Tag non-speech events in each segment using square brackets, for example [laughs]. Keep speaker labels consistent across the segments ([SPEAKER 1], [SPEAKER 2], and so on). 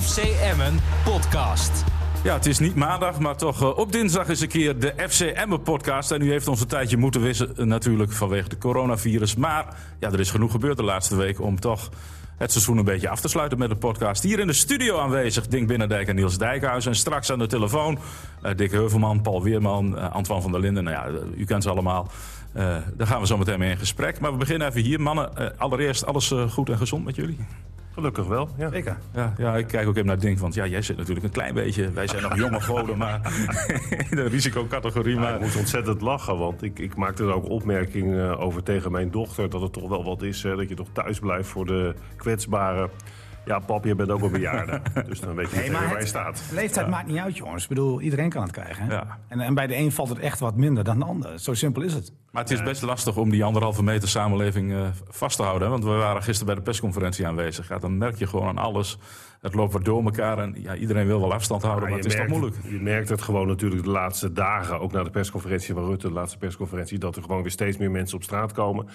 [SPEAKER 1] FC Emmen podcast.
[SPEAKER 2] Ja, het is niet maandag, maar toch uh, op dinsdag is een keer de FC Emmen podcast. En u heeft ons een tijdje moeten wissen, uh, natuurlijk vanwege de coronavirus. Maar ja, er is genoeg gebeurd de laatste week om toch het seizoen een beetje af te sluiten met de podcast. Hier in de studio aanwezig Dink Binnendijk en Niels Dijkhuis. En straks aan de telefoon uh, Dick Heuvelman, Paul Weerman, Antoine van der Linden. Nou ja, u kent ze allemaal. daar gaan we zo meteen mee in gesprek. Maar we beginnen even hier. Mannen, allereerst alles goed en gezond met jullie?
[SPEAKER 3] Gelukkig wel, ja.
[SPEAKER 2] Zeker. Ja, ja, ik kijk ook even naar Ding, want ja, jij zit natuurlijk een klein beetje... Wij zijn nog jonge goden, maar [laughs] in de risicocategorie. Maar...
[SPEAKER 3] Ja, ik moet ontzettend lachen, want ik, ik maakte er ook opmerkingen over tegen mijn dochter... dat het toch wel wat is, hè, dat je toch thuis blijft voor de kwetsbaren... Ja, pap, je bent ook een bejaarde. [laughs] dus dan weet je nee, waar je staat.
[SPEAKER 4] Leeftijd
[SPEAKER 3] ja.
[SPEAKER 4] maakt niet uit, jongens. Ik bedoel, iedereen kan het krijgen. Hè? Ja. En, en, bij de een valt het echt wat minder dan de ander. Zo simpel is het.
[SPEAKER 2] Maar het is best lastig om die anderhalve meter samenleving uh, vast te houden. Hè? Want we waren gisteren bij de persconferentie aanwezig. Ja, dan merk je gewoon aan alles. Het loopt wat door elkaar en ja, iedereen wil wel afstand houden, maar het is
[SPEAKER 3] merkt,
[SPEAKER 2] toch moeilijk.
[SPEAKER 3] Je merkt het gewoon natuurlijk de laatste dagen, ook na de persconferentie van Rutte, de laatste persconferentie, dat er gewoon weer steeds meer mensen op straat komen.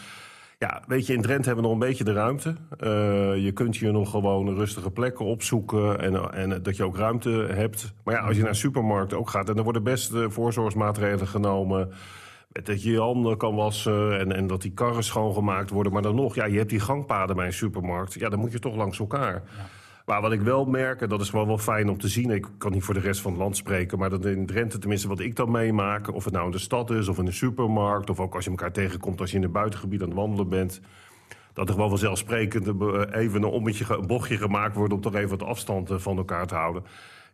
[SPEAKER 3] Ja, weet je, in Drenthe hebben we nog een beetje de ruimte. Uh, je kunt hier nog gewoon rustige plekken opzoeken en, en dat je ook ruimte hebt. Maar ja, als je naar een supermarkt ook gaat en er worden best voorzorgsmaatregelen genomen. Dat je je handen kan wassen en, en dat die karren schoongemaakt worden. Maar dan nog, ja, je hebt die gangpaden bij een supermarkt. Ja, dan moet je toch langs elkaar. Ja. Maar wat ik wel merk, dat is wel wel fijn om te zien... ik kan niet voor de rest van het land spreken... maar dat in Drenthe, tenminste wat ik dan meemaak... of het nou in de stad is of in de supermarkt... of ook als je elkaar tegenkomt als je in het buitengebied aan het wandelen bent... dat er gewoon vanzelfsprekend even een ommetje, een bochtje gemaakt wordt... om toch even wat afstand van elkaar te houden.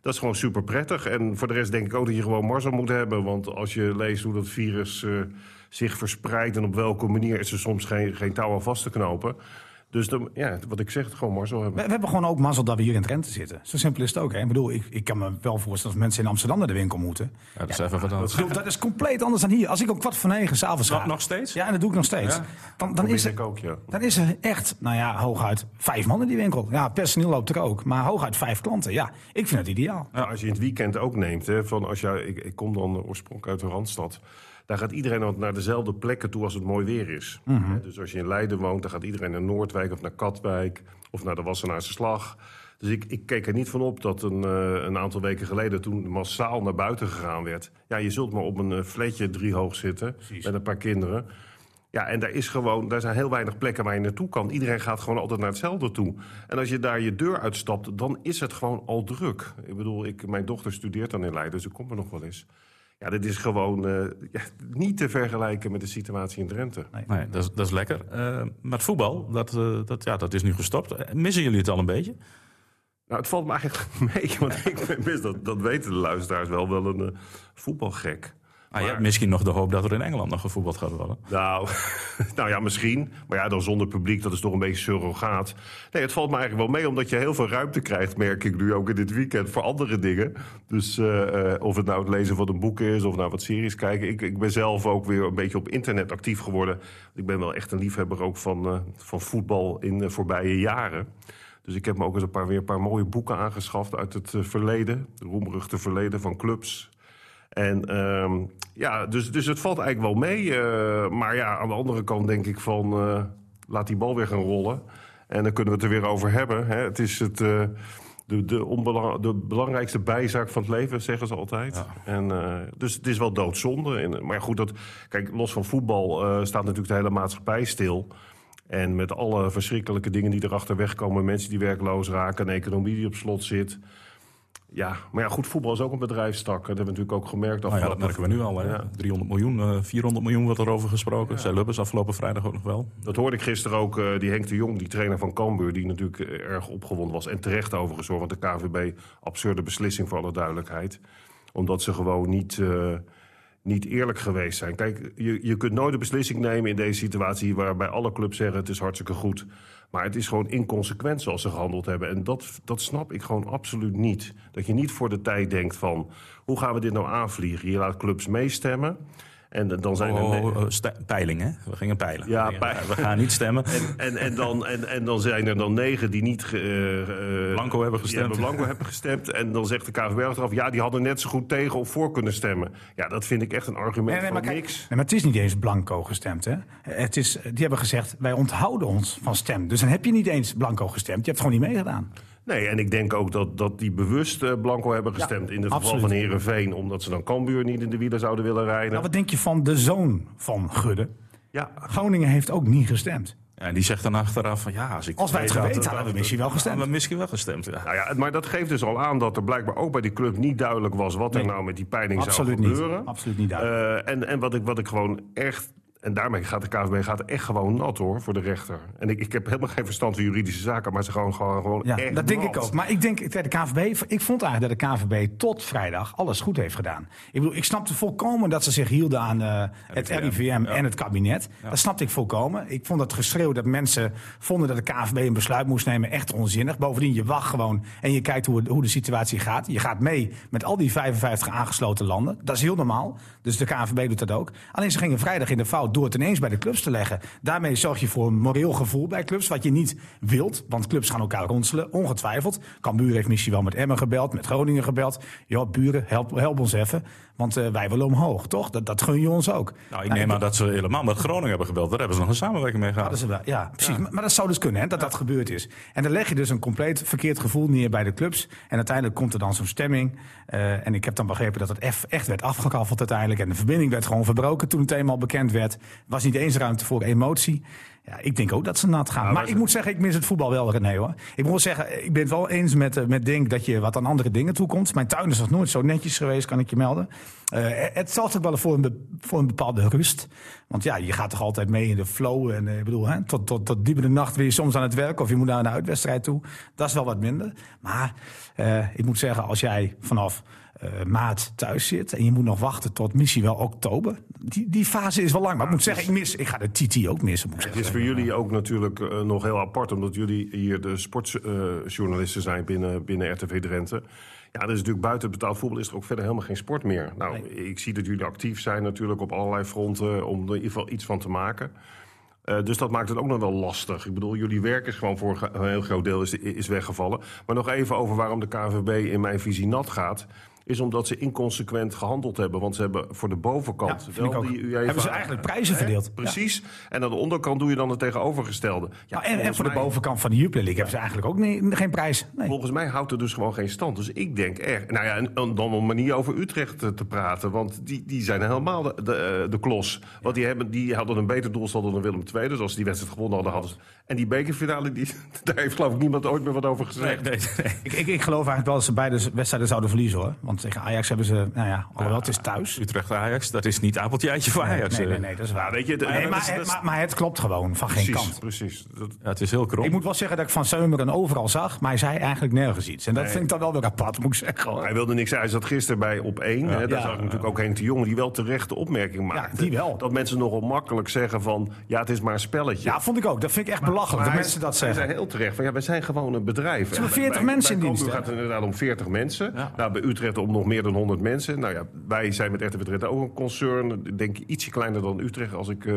[SPEAKER 3] Dat is gewoon super prettig. En voor de rest denk ik ook dat je gewoon mazzel moet hebben. Want als je leest hoe dat virus uh, zich verspreidt... en op welke manier is er soms geen, geen touw aan vast te knopen... Dus de, ja, wat ik zeg, gewoon mazzel hebben.
[SPEAKER 4] We, we, hebben gewoon ook mazzel dat we hier in Drenthe zitten. Zo simpel is het ook. Hè? Ik bedoel, ik, ik kan me wel voorstellen als mensen in Amsterdam naar de winkel moeten.
[SPEAKER 2] Ja, dat is ja, even wat
[SPEAKER 4] anders. Dat, dat, is compleet anders dan hier. Als ik om kwart voor negen s'avonds ga.
[SPEAKER 2] Nog, nog steeds?
[SPEAKER 4] Ja, en dat doe ik nog steeds. Ja. Dan, dan, is er,
[SPEAKER 3] ook, ja.
[SPEAKER 4] dan is er echt, nou ja, hooguit vijf man in die winkel. Ja, personeel loopt er ook. Maar hooguit vijf klanten. Ja, ik vind het ideaal.
[SPEAKER 3] Ja, als je in het weekend ook neemt, hè, van als jij, ik, ik kom dan oorspronkelijk uit de Randstad. Daar gaat iedereen naar dezelfde plekken toe als het mooi weer is. Mm -hmm. Dus als je in Leiden woont, dan gaat iedereen naar Noordwijk of naar Katwijk of naar de Wassenaarse Slag. Dus ik, ik keek er niet van op dat een, uh, een aantal weken geleden, toen massaal naar buiten gegaan werd. Ja, je zult maar op een uh, fletje driehoog zitten Precies. met een paar kinderen. Ja, en daar, is gewoon, daar zijn heel weinig plekken waar je naartoe kan. Iedereen gaat gewoon altijd naar hetzelfde toe. En als je daar je deur uitstapt, dan is het gewoon al druk. Ik bedoel, ik, mijn dochter studeert dan in Leiden, dus ik kom er nog wel eens. Ja, dit is gewoon uh, ja, niet te vergelijken met de situatie in Drenthe.
[SPEAKER 2] Nee, nee dat, is, dat is lekker. Uh, maar het voetbal, dat, uh, dat, ja, dat is nu gestopt. Missen jullie het al een beetje?
[SPEAKER 3] Nou, het valt me eigenlijk [laughs] mee, want ik [laughs] ben, dat, dat weten de luisteraars wel, wel een voetbalgek.
[SPEAKER 2] Ah, je hebt misschien nog de hoop dat er in Engeland nog gevoetbald gaat worden.
[SPEAKER 3] Nou, [laughs] nou ja, misschien. Maar ja, dan zonder publiek, dat is toch een beetje surrogaat. Nee, het valt me eigenlijk wel mee, omdat je heel veel ruimte krijgt, merk ik nu ook in dit weekend, voor andere dingen. Dus uh, uh, of het nou het lezen van een boek is, of nou wat series kijken. Ik, ik ben zelf ook weer een beetje op internet actief geworden. Ik ben wel echt een liefhebber ook van, uh, van voetbal in de voorbije jaren. Dus ik heb me ook eens een paar, weer een paar mooie boeken aangeschaft uit het verleden. De roemruchte verleden van clubs. En um, ja, dus, dus het valt eigenlijk wel mee. Uh, maar ja, aan de andere kant denk ik van... Uh, laat die bal weer gaan rollen. En dan kunnen we het er weer over hebben. Hè. Het is het, uh, de, de, de belangrijkste bijzaak van het leven, zeggen ze altijd. Ja. En, dus het is wel doodzonde. En, maar goed, dat, kijk, los van voetbal staat natuurlijk de hele maatschappij stil... En met alle verschrikkelijke dingen die erachter wegkomen... mensen die werkloos raken, een economie die op slot zit... Ja, maar ja, goed, voetbal is ook een bedrijfstak. Dat hebben we natuurlijk ook gemerkt.
[SPEAKER 2] Nou ja, dat merken we nu al. Hè? Ja. 300 miljoen, uh, 400 miljoen wordt erover gesproken. Ja. Zij Lubbers afgelopen vrijdag ook nog wel.
[SPEAKER 3] Dat hoorde ik gisteren ook, uh, die Henk de Jong, die trainer van Cambuur... die natuurlijk uh, erg opgewonden was. En terecht overigens, hoor, want de KVB, absurde beslissing voor alle duidelijkheid. Omdat ze gewoon niet, niet eerlijk geweest zijn. Kijk, je, je kunt nooit een beslissing nemen in deze situatie... waarbij alle clubs zeggen het is hartstikke goed... Maar het is gewoon inconsequent zoals ze gehandeld hebben. En dat, dat snap ik gewoon absoluut niet. Dat je niet voor de tijd denkt van... hoe gaan we dit nou aanvliegen? Je laat clubs meestemmen. En dan zijn
[SPEAKER 2] oh, er... Oh, peiling, hè? We gingen peilen.
[SPEAKER 3] Ja,
[SPEAKER 2] we, gingen, we gaan niet stemmen. [laughs]
[SPEAKER 3] En, en, en, dan, en, en dan zijn er dan negen die niet... Uh,
[SPEAKER 2] blanco hebben gestemd.
[SPEAKER 3] Hebben blanco hebben gestemd. En dan zegt de KVB achteraf... ja, die hadden net zo goed tegen of voor kunnen stemmen. Ja, dat vind ik echt een argument nee, nee, van
[SPEAKER 4] maar
[SPEAKER 3] niks.
[SPEAKER 4] Kijk, nee, maar het is niet eens blanco gestemd, hè? Het is, die hebben gezegd, wij onthouden ons van stem. Dus dan heb je niet eens blanco gestemd. Je hebt gewoon niet meegedaan.
[SPEAKER 3] Nee, en ik denk ook dat, dat die bewust eh, blanco hebben gestemd. in het geval
[SPEAKER 4] absoluut.
[SPEAKER 3] van Herenveen, omdat ze dan Cambuur niet in de wielen zouden willen rijden.
[SPEAKER 4] Nou, wat denk je van de zoon van Gudde?
[SPEAKER 3] Ja,
[SPEAKER 4] Groningen heeft ook niet gestemd.
[SPEAKER 2] Ja, en die zegt dan achteraf van ja, als ik
[SPEAKER 4] Als wij het geweten hadden, we misschien wel gestemd.
[SPEAKER 2] hadden we misschien wel gestemd. Ja.
[SPEAKER 3] nou ja, maar dat geeft dus al aan dat er blijkbaar ook bij die club niet duidelijk was wat er nou met die peiling
[SPEAKER 4] Absoluut
[SPEAKER 3] zou
[SPEAKER 4] niet.
[SPEAKER 3] gebeuren.
[SPEAKER 4] Absoluut niet duidelijk.
[SPEAKER 3] Eh, en en wat, ik, wat ik gewoon echt. En daarmee gaat de KVB gaat echt gewoon nat hoor voor de rechter. En ik, ik heb helemaal geen verstand van juridische zaken, maar ze gewoon, gewoon, gewoon
[SPEAKER 4] Ja,
[SPEAKER 3] echt
[SPEAKER 4] dat denk
[SPEAKER 3] nat.
[SPEAKER 4] ik ook. Maar ik denk, de KVB, ik vond eigenlijk dat de KVB tot vrijdag alles goed heeft gedaan. Ik bedoel, ik snapte volkomen dat ze zich hielden aan eh, het
[SPEAKER 2] RIVM,
[SPEAKER 4] RIVM en het kabinet. Dat snapte ik volkomen. Ik vond dat geschreeuw dat mensen vonden dat de KVB een besluit moest nemen echt onzinnig. Bovendien, je wacht gewoon en je kijkt hoe, hoe de situatie gaat. Je gaat mee met al die 55 aangesloten landen. Dat is heel normaal. Dus de KVB doet dat ook. Alleen ze gingen vrijdag in de fout door het ineens bij de clubs te leggen. Daarmee zorg je voor een moreel gevoel bij clubs, wat je niet wilt. Want clubs gaan elkaar ronselen, ongetwijfeld. Cambuur heeft misschien wel met Emmen gebeld, met Groningen gebeld. Ja, buren, help, help ons even. Want eh, wij willen omhoog, toch? Dat, dat gun je ons ook.
[SPEAKER 2] Nou, ik neem aan dat ze helemaal met Groningen hebben gebeld. Daar hebben ze nog een samenwerking mee gehad.
[SPEAKER 4] Wel, ja, precies. Maar, maar dat zou dus kunnen, hè, dat dat gebeurd is. En dan leg je dus een compleet verkeerd gevoel neer bij de clubs. En uiteindelijk komt er dan zo'n stemming. Eh, en ik heb dan begrepen dat het echt werd afgekaffeld uiteindelijk. En de verbinding werd gewoon verbroken toen het eenmaal bekend werd. Er was niet eens ruimte voor emotie. Ja, ik denk ook dat ze nat gaan. maar
[SPEAKER 3] maar
[SPEAKER 4] ik moet zeggen, ik mis het voetbal wel, René, hoor. Ik moet zeggen, ik ben het wel eens met, eh, met Dink dat je wat aan andere dingen toekomt. Mijn tuin is nog nooit zo netjes geweest, kan ik je melden. Eh, het zorgt ook wel voor een, voor een bepaalde rust. Want ja, je gaat toch altijd mee in de flow. En eh, ik bedoel, hè, tot, tot, tot diep in de nacht je soms aan het werk. Of je moet naar een uitwedstrijd toe. Dat is wel wat minder. Maar ik moet zeggen, als jij vanaf eh, maart thuis zit. en je moet nog wachten tot misschien wel oktober. Die, die fase is wel lang. Maar ik moet zeggen, ik, mis, ik ga de TT ook missen. Moet
[SPEAKER 3] Het is voor jullie ook natuurlijk eh, nog heel apart, omdat jullie hier de sportjournalisten zijn binnen, binnen RTV Drenthe. Ja, er is natuurlijk buiten het betaald voetbal is er ook verder helemaal geen sport meer. Nou, ik zie dat jullie actief zijn natuurlijk op allerlei fronten om er in ieder geval iets van te maken. Eh, dus dat maakt het ook nog wel lastig. Ik bedoel, jullie werk is gewoon voor een heel groot deel is, is weggevallen. Maar nog even over waarom de KNVB in mijn visie nat gaat. Is omdat ze inconsequent gehandeld hebben. Want ze hebben voor de bovenkant
[SPEAKER 4] Ja,
[SPEAKER 3] die UEFA...
[SPEAKER 4] Hebben ze eigenlijk prijzen verdeeld.
[SPEAKER 3] Precies. En aan de onderkant doe je dan het tegenovergestelde. Ja,
[SPEAKER 4] Nou, en, en voor de bovenkant van de Jupiler League hebben ze eigenlijk ook geen prijs. Nee.
[SPEAKER 3] Volgens mij houdt er dus gewoon geen stand. Dus ik denk echt. Nou ja, en en dan om maar niet over Utrecht te, te praten. Want die, die zijn helemaal de, de, eh, de klos. Want die, hebben, die hadden een beter doelstand dan Willem II. Dus als ze die wedstrijd gewonnen hadden, hadden ze. En die bekerfinale, die, [laughs] daar heeft geloof ik niemand ooit meer wat over gezegd.
[SPEAKER 2] Nee, nee.
[SPEAKER 4] Ik, ik, ik geloof eigenlijk wel dat ze beide wedstrijden zouden verliezen hoor. Want tegen Ajax hebben ze, nou ja, alhoewel het is thuis.
[SPEAKER 2] Utrecht Ajax, dat is niet appeltje eitje voor Ajax.
[SPEAKER 4] nee, nee,
[SPEAKER 2] eh.
[SPEAKER 4] nee, dat is waar.
[SPEAKER 3] Ja, weet je, dat
[SPEAKER 4] maar,
[SPEAKER 3] dat
[SPEAKER 4] maar, maar het klopt gewoon van geen
[SPEAKER 3] Precies,
[SPEAKER 4] kant.
[SPEAKER 3] precies. Dat,
[SPEAKER 2] Ja, het is heel krom.
[SPEAKER 4] Ik moet wel zeggen dat ik Van Seumeren overal zag, maar hij zei eigenlijk nergens iets. En dat vind ik dan wel weer apart, moet ik zeggen. hoor.
[SPEAKER 3] Hij wilde niks zeggen. Hij zat gisteren bij op één. hè, daar
[SPEAKER 4] Ja.
[SPEAKER 3] zag ik natuurlijk ook Henk de Jong die wel terecht de opmerking maakte.
[SPEAKER 4] die wel.
[SPEAKER 3] Dat mensen nogal makkelijk zeggen van ja, het is maar een spelletje.
[SPEAKER 4] Ja, vond ik ook. Dat vind ik echt belachelijk
[SPEAKER 3] Maar
[SPEAKER 4] dat mensen dat
[SPEAKER 3] Hij
[SPEAKER 4] zeggen.
[SPEAKER 3] zei heel terecht van ja, wij zijn gewoon een bedrijf.
[SPEAKER 4] hebben
[SPEAKER 3] En
[SPEAKER 4] 40
[SPEAKER 3] bij-
[SPEAKER 4] mensen in
[SPEAKER 3] bij
[SPEAKER 4] dienst, hè?
[SPEAKER 3] gaat het inderdaad om 40 mensen. Nou, bij Utrecht om nog meer dan 100 mensen. Nou ja, wij zijn met RTV Drenthe ook een concern. Ik denk ietsje kleiner dan Utrecht als ik eh,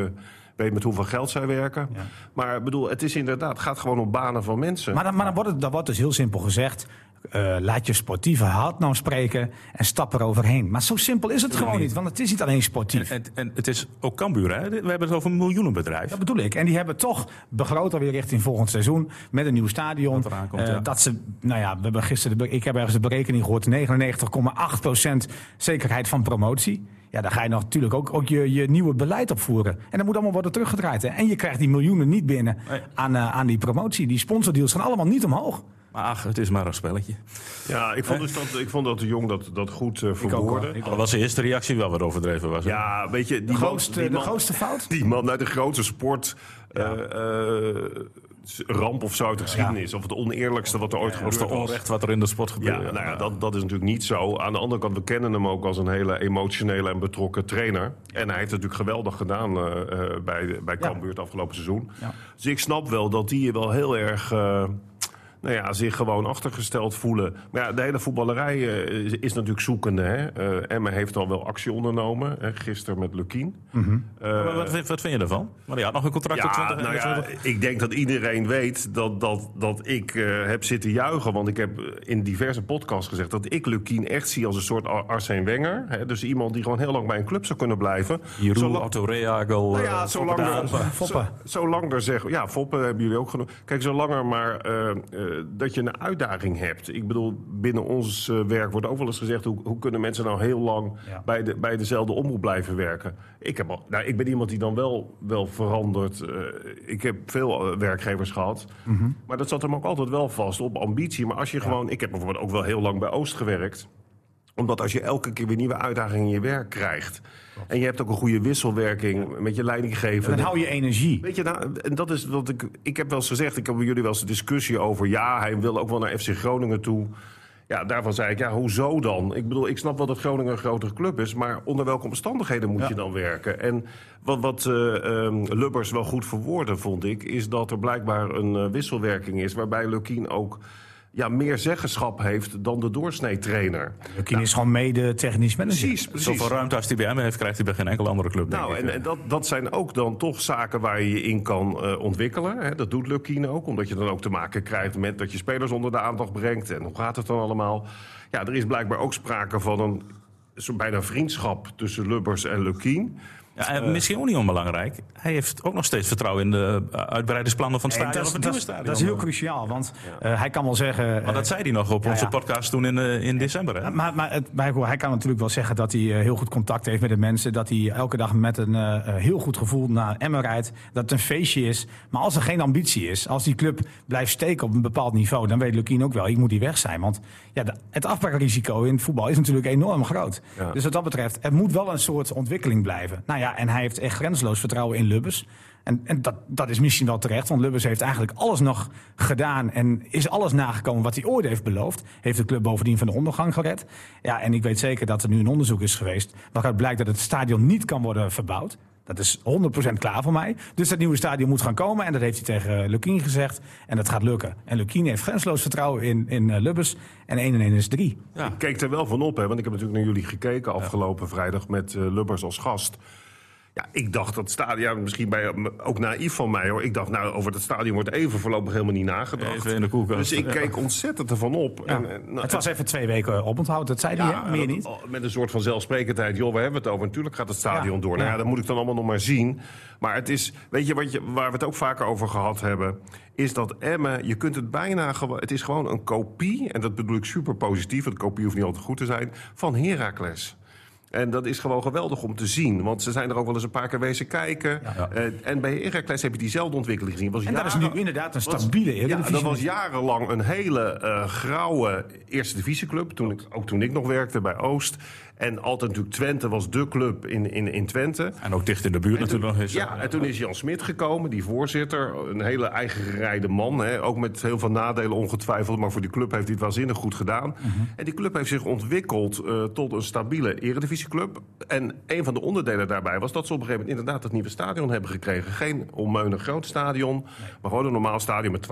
[SPEAKER 3] weet met hoeveel geld zij werken. Maar ik bedoel, het is inderdaad, het gaat gewoon om banen van mensen.
[SPEAKER 4] Maar, dan, maar dan, wordt het, dan wordt dus heel simpel gezegd. Eh, laat je sportieve hart nou spreken en stap eroverheen. Maar zo simpel is het gewoon niet, want het is niet alleen sportief.
[SPEAKER 2] En, en het is ook Cambuur, hè? We hebben het over een miljoenenbedrijf.
[SPEAKER 4] Dat bedoel ik. En die hebben toch begroot alweer richting volgend seizoen met een nieuw stadion.
[SPEAKER 2] Komt,
[SPEAKER 4] Eh,
[SPEAKER 2] ja.
[SPEAKER 4] Dat ze, nou ja, we hebben gisteren, de, ik heb ergens de berekening gehoord, 99,8% zekerheid van promotie. Ja, daar ga je natuurlijk ook, ook je, je nieuwe beleid opvoeren. En dat moet allemaal worden teruggedraaid. Hè. En je krijgt die miljoenen niet binnen
[SPEAKER 2] Nee.
[SPEAKER 4] aan, eh, aan die promotie. Die sponsordeals gaan allemaal niet omhoog.
[SPEAKER 2] Maar ach, het is maar een spelletje.
[SPEAKER 3] Ja, ik vond, dus dat, ik vond dat de Jong dat, dat goed eh verwoordde.
[SPEAKER 2] was de eerste reactie wel wat overdreven was. hè?
[SPEAKER 3] Ja, weet je, die
[SPEAKER 4] De
[SPEAKER 3] man-
[SPEAKER 4] grootste,
[SPEAKER 3] die
[SPEAKER 4] de
[SPEAKER 3] man-
[SPEAKER 4] grootste fout?
[SPEAKER 3] Die man uit de grootste sport. eh, eh, ramp of zo uit de geschiedenis. Of het oneerlijkste wat er ooit
[SPEAKER 2] Dat
[SPEAKER 3] gebeurd
[SPEAKER 2] is onrecht wat er in de sport
[SPEAKER 3] Ja,
[SPEAKER 2] gebeurt.
[SPEAKER 3] nou ja, dat, dat is natuurlijk niet zo. Aan de andere kant, we kennen hem ook als een hele emotionele en betrokken trainer. En hij heeft het natuurlijk geweldig gedaan eh, eh, bij, bij Cambuur het afgelopen seizoen.
[SPEAKER 4] Ja.
[SPEAKER 3] Dus ik snap wel dat die wel heel erg... eh, nou ja, zich gewoon achtergesteld voelen. Maar ja, de hele voetballerij eh, is, is natuurlijk zoekende. Hè? Eh, Emma heeft al wel actie ondernomen. Hè? Gisteren met Lukien.
[SPEAKER 2] Maar wat, wat, wat vind je ervan? Maar die had nog een contract tot
[SPEAKER 3] Ja,
[SPEAKER 2] 20
[SPEAKER 3] nou ja, ik denk dat iedereen weet dat, dat, dat ik eh, heb zitten juichen. Want ik heb in diverse podcasts gezegd dat ik Lukien echt zie als een soort Ar- Arsène Wenger. Hè? Dus iemand die gewoon heel lang bij een club zou kunnen blijven.
[SPEAKER 2] Jeroen, Otto Reagel.
[SPEAKER 3] nou ja,
[SPEAKER 2] eh,
[SPEAKER 3] zolang er.
[SPEAKER 4] Foppen.
[SPEAKER 3] zolang er zeggen, ja, Foppen hebben jullie ook genoemd. Kijk, zolang er maar eh, eh, dat je een uitdaging hebt. Ik bedoel, binnen ons eh, werk wordt ook wel eens gezegd... hoe, hoe kunnen mensen nou heel lang
[SPEAKER 4] Ja.
[SPEAKER 3] bij, de, bij dezelfde omroep blijven werken? Ik, heb al, nou, ik ben iemand die dan wel, wel verandert. Eh, ik heb veel eh, werkgevers gehad.
[SPEAKER 4] Mhm.
[SPEAKER 3] Maar dat zat hem ook altijd wel vast op ambitie. Maar als je gewoon... Ik heb bijvoorbeeld ook wel heel lang bij Oost gewerkt omdat als je elke keer weer nieuwe uitdagingen in je werk krijgt... en je hebt ook een goede wisselwerking met je leidinggevende...
[SPEAKER 4] Dan hou je energie.
[SPEAKER 3] Weet je, nou, en dat is wat ik. Ik heb wel eens gezegd, ik heb bij jullie wel eens een discussie over. Ja, hij wil ook wel naar FC Groningen toe. Ja, daarvan zei ik, ja, hoezo dan? Ik bedoel, ik snap wel dat Groningen een grotere club is, maar onder welke omstandigheden moet
[SPEAKER 4] Ja.
[SPEAKER 3] je dan werken? En wat, wat eh, ehm, Lubbers wel goed verwoordde, vond ik, is dat er blijkbaar een eh, wisselwerking is waarbij Lukien ook ja, meer zeggenschap heeft dan de doorsnee-trainer.
[SPEAKER 4] Lukien is gewoon mede technisch manager.
[SPEAKER 3] Precies, precies.
[SPEAKER 2] Zoveel ruimte als hij bij hem heeft, krijgt hij bij geen enkele andere club. denk
[SPEAKER 3] Nou,
[SPEAKER 2] ik.
[SPEAKER 3] en, en dat, dat zijn ook dan toch zaken waar je je in kan eh, ontwikkelen. Hè. Dat doet Lukien ook, omdat je dan ook te maken krijgt met dat je spelers onder de aandacht brengt. En hoe gaat het dan allemaal? Ja, er is blijkbaar ook sprake van een soort bijna vriendschap tussen Lubbers en Lukien.
[SPEAKER 2] Ja, en misschien ook niet onbelangrijk. Hij heeft ook nog steeds vertrouwen in de uh, uitbreidingsplannen van het stadion.
[SPEAKER 4] dat, dat, is,
[SPEAKER 2] stadion.
[SPEAKER 4] dat is heel cruciaal, want eh, hij kan wel zeggen...
[SPEAKER 2] Maar dat zei hij nog op
[SPEAKER 4] ja,
[SPEAKER 2] onze
[SPEAKER 4] ja.
[SPEAKER 2] podcast toen in, eh, in december. Hè?
[SPEAKER 4] Maar, maar, het, maar hij kan natuurlijk wel zeggen dat hij eh, heel goed contact heeft met de mensen. Dat hij elke dag met een eh, eh, heel goed gevoel naar Emmen rijdt. Dat het een feestje is. Maar als er geen ambitie is, als die club blijft steken op een bepaald niveau... dan weet Lukien ook wel, ik moet hier weg zijn. Want ja, het afbraakrisico in het voetbal is natuurlijk enorm groot. Dus wat dat betreft, er moet wel een soort ontwikkeling blijven. Nou ja, en hij heeft echt grenzeloos vertrouwen in Lubbers. En, en dat, dat is misschien wel terecht, want Lubbers heeft eigenlijk alles nog gedaan en is alles nagekomen wat hij ooit heeft beloofd. Heeft de club bovendien van de ondergang gered. Ja, en ik weet zeker dat er nu een onderzoek is geweest waaruit blijkt dat het stadion niet kan worden verbouwd. Dat is 100% klaar voor mij. Dus dat nieuwe stadion moet gaan komen. En dat heeft hij tegen Lukien gezegd. En dat gaat lukken. En Lukien heeft grenzeloos vertrouwen in, in eh, Lubbers. En 1 en 1 is 3.
[SPEAKER 2] Ja.
[SPEAKER 3] Ik keek er wel van op, hè, want ik heb natuurlijk naar jullie gekeken afgelopen vrijdag met eh, Lubbers als gast. Ja, ik dacht dat stadion, ja, misschien bij, ook naïef van mij hoor. Ik dacht, nou, over het stadion wordt even voorlopig helemaal niet nagedacht.
[SPEAKER 2] Even in de koelkast.
[SPEAKER 3] Dus ik
[SPEAKER 2] Ja.
[SPEAKER 3] keek ontzettend ervan op. En, en, nou,
[SPEAKER 4] het was even twee weken oponthoud. Dat zei hij, hè? meer
[SPEAKER 3] dat-
[SPEAKER 4] niet.
[SPEAKER 3] Met een soort van zelfsprekendheid. Joh, waar hebben we het over? Natuurlijk gaat het stadion
[SPEAKER 4] Ja,
[SPEAKER 3] door. Nou ja,
[SPEAKER 4] ja.
[SPEAKER 3] dat moet ik dan allemaal nog maar zien. Maar het is, weet je, wat je, waar we het ook vaker over gehad hebben... is dat Emmen, je kunt het bijna gewoon... Het is gewoon een kopie, en dat bedoel ik super positief... want kopie hoeft niet altijd goed te zijn, van Heracles. En dat is gewoon geweldig om te zien. Want ze zijn er ook wel eens een paar keer wezen kijken.
[SPEAKER 2] Ja.
[SPEAKER 3] Eh, en bij Heracles heb je diezelfde ontwikkeling gezien. Was
[SPEAKER 4] En dat is nu inderdaad een
[SPEAKER 3] was-
[SPEAKER 4] stabiele
[SPEAKER 3] Ja, dat was jarenlang een hele eh, grauwe eerste divisieclub. Toen ik, ook toen ik nog werkte bij Oost. En altijd natuurlijk Twente was de club in, in, in Twente.
[SPEAKER 2] En ook dicht in de buurt natuurlijk nog eens.
[SPEAKER 3] Ja, en toen is Jan Smit gekomen, die voorzitter. Een hele eigen gerijde man. Hè, ook met heel veel nadelen ongetwijfeld. Maar voor die club heeft hij het waanzinnig goed gedaan. En die club heeft zich ontwikkeld eh, tot een stabiele eredivisieclub. En een van de onderdelen daarbij was dat ze op een gegeven moment inderdaad het nieuwe stadion hebben gekregen. Geen onmeunig groot stadion, maar gewoon een normaal stadion met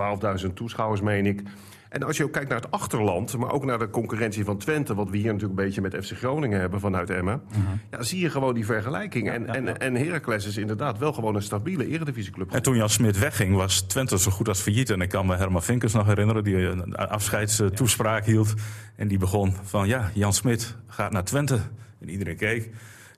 [SPEAKER 3] 12.000 toeschouwers, meen ik. En als je ook kijkt naar het achterland, maar ook naar de concurrentie van Twente, wat we hier natuurlijk een beetje met FC Groningen hebben vanuit Emmen, ja, zie je gewoon die vergelijking. En, en, en Heracles is inderdaad wel gewoon een stabiele eredivisieclub.
[SPEAKER 2] En toen Jan Smit wegging, was Twente zo goed als failliet. En ik kan me Herman Vinkers nog herinneren, die een afscheidstoespraak hield. En die begon van, ja, Jan Smit gaat naar Twente. En iedereen keek.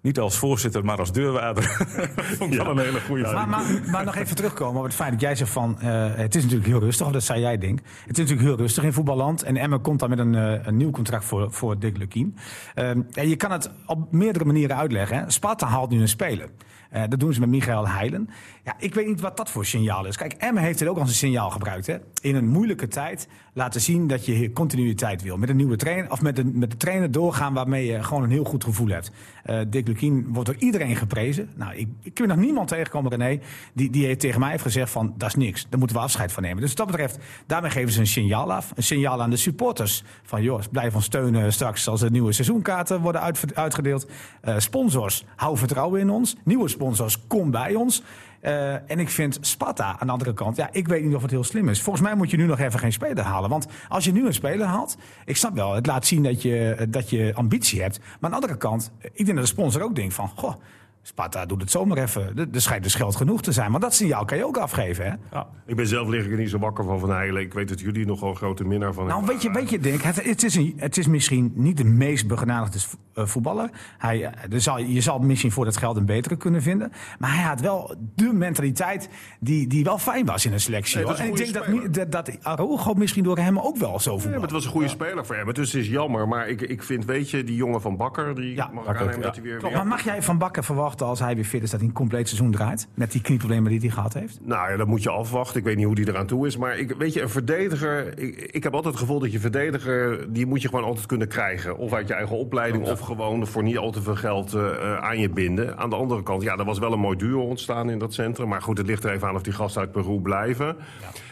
[SPEAKER 2] Niet als voorzitter, maar als deurwaarder. [laughs] Vond ik wel een hele goede
[SPEAKER 4] Maar, maar, maar nog even terugkomen op het feit dat jij zegt van... eh, het is natuurlijk heel rustig, of dat zei jij denk. Het is natuurlijk heel rustig in voetballand. En Emma komt dan met een, eh, een nieuw contract voor, voor Dick Lukien. Ehm, ja, je kan het op meerdere manieren uitleggen. Hè. Sparta haalt nu een speler. Eh, dat doen ze met Michael Heilen. Ja, ik weet niet wat dat voor signaal is. Kijk, Emma heeft het ook als een signaal gebruikt. Hè. In een moeilijke tijd laten zien dat je continuïteit wil. Met een nieuwe trainer, of met, met de trainer doorgaan waarmee je gewoon een heel goed gevoel hebt. Eh Dick Lukien wordt door iedereen geprezen. Nou, ik, ik nog niemand tegenkomen, René, die, die heeft tegen mij heeft gezegd van, dat is niks. Daar moeten we afscheid van nemen. Dus wat dat betreft, daarmee geven ze een signaal af. Een signaal aan de supporters. Van, joh, blijf ons steunen straks als er nieuwe seizoenkaarten worden uit, uitgedeeld. Eh, sponsors, hou vertrouwen in ons. Nieuwe sponsors, kom bij ons. Eh, en ik vind Sparta aan de andere kant, ja, ik weet niet of het heel slim is. Volgens mij moet je nu nog even geen speler halen. Want als je nu een speler haalt, ik snap wel, het laat zien dat je, dat je ambitie hebt. Maar aan de andere kant, ik denk dat de sponsor ook denkt van, goh, Sparta doet het zomaar even. Er- schijnt dus geld genoeg te zijn. Maar dat signaal kan je ook afgeven, hè?
[SPEAKER 2] Ja.
[SPEAKER 3] Ik ben zelf lig ik er niet zo wakker van Van Heilen. Ik weet dat jullie nogal een grote minnaar van
[SPEAKER 4] Nou, weet je, weet je Dick, het, het, is een, het is misschien niet de meest begenadigde eh, voetballer. Hij, eh, er zal, je zal misschien voor dat geld een betere kunnen vinden. Maar hij had wel de mentaliteit die, die wel fijn was in een selectie.
[SPEAKER 3] Nee,
[SPEAKER 4] En ik denk dat, dat, Araujo misschien door hem ook wel zo
[SPEAKER 3] Ja, maar
[SPEAKER 4] voetbal.
[SPEAKER 3] het was een goede speler voor hem. Dus het is jammer. Maar ik, ik vind, weet je, die jongen van Bakker... Die
[SPEAKER 4] Ja,
[SPEAKER 3] mag
[SPEAKER 2] Bakker, ja.
[SPEAKER 3] dat hij weer-
[SPEAKER 4] maar mag jij van Bakker verwachten als hij weer fit is dat hij een compleet seizoen draait? Met die knieproblemen die hij gehad heeft?
[SPEAKER 3] Nou ja, dat moet je afwachten. Ik weet niet hoe die eraan toe is. Maar ik, weet je, een verdediger... Ik, ik heb altijd het gevoel dat je verdediger... die moet je gewoon altijd kunnen krijgen. Of uit je eigen opleiding... of gewoon voor niet al te veel geld eh, eh, aan je binden. Aan de andere kant, ja, er was wel een mooi duo ontstaan in dat centrum. Maar goed, het ligt er even aan of die gasten uit Peru blijven.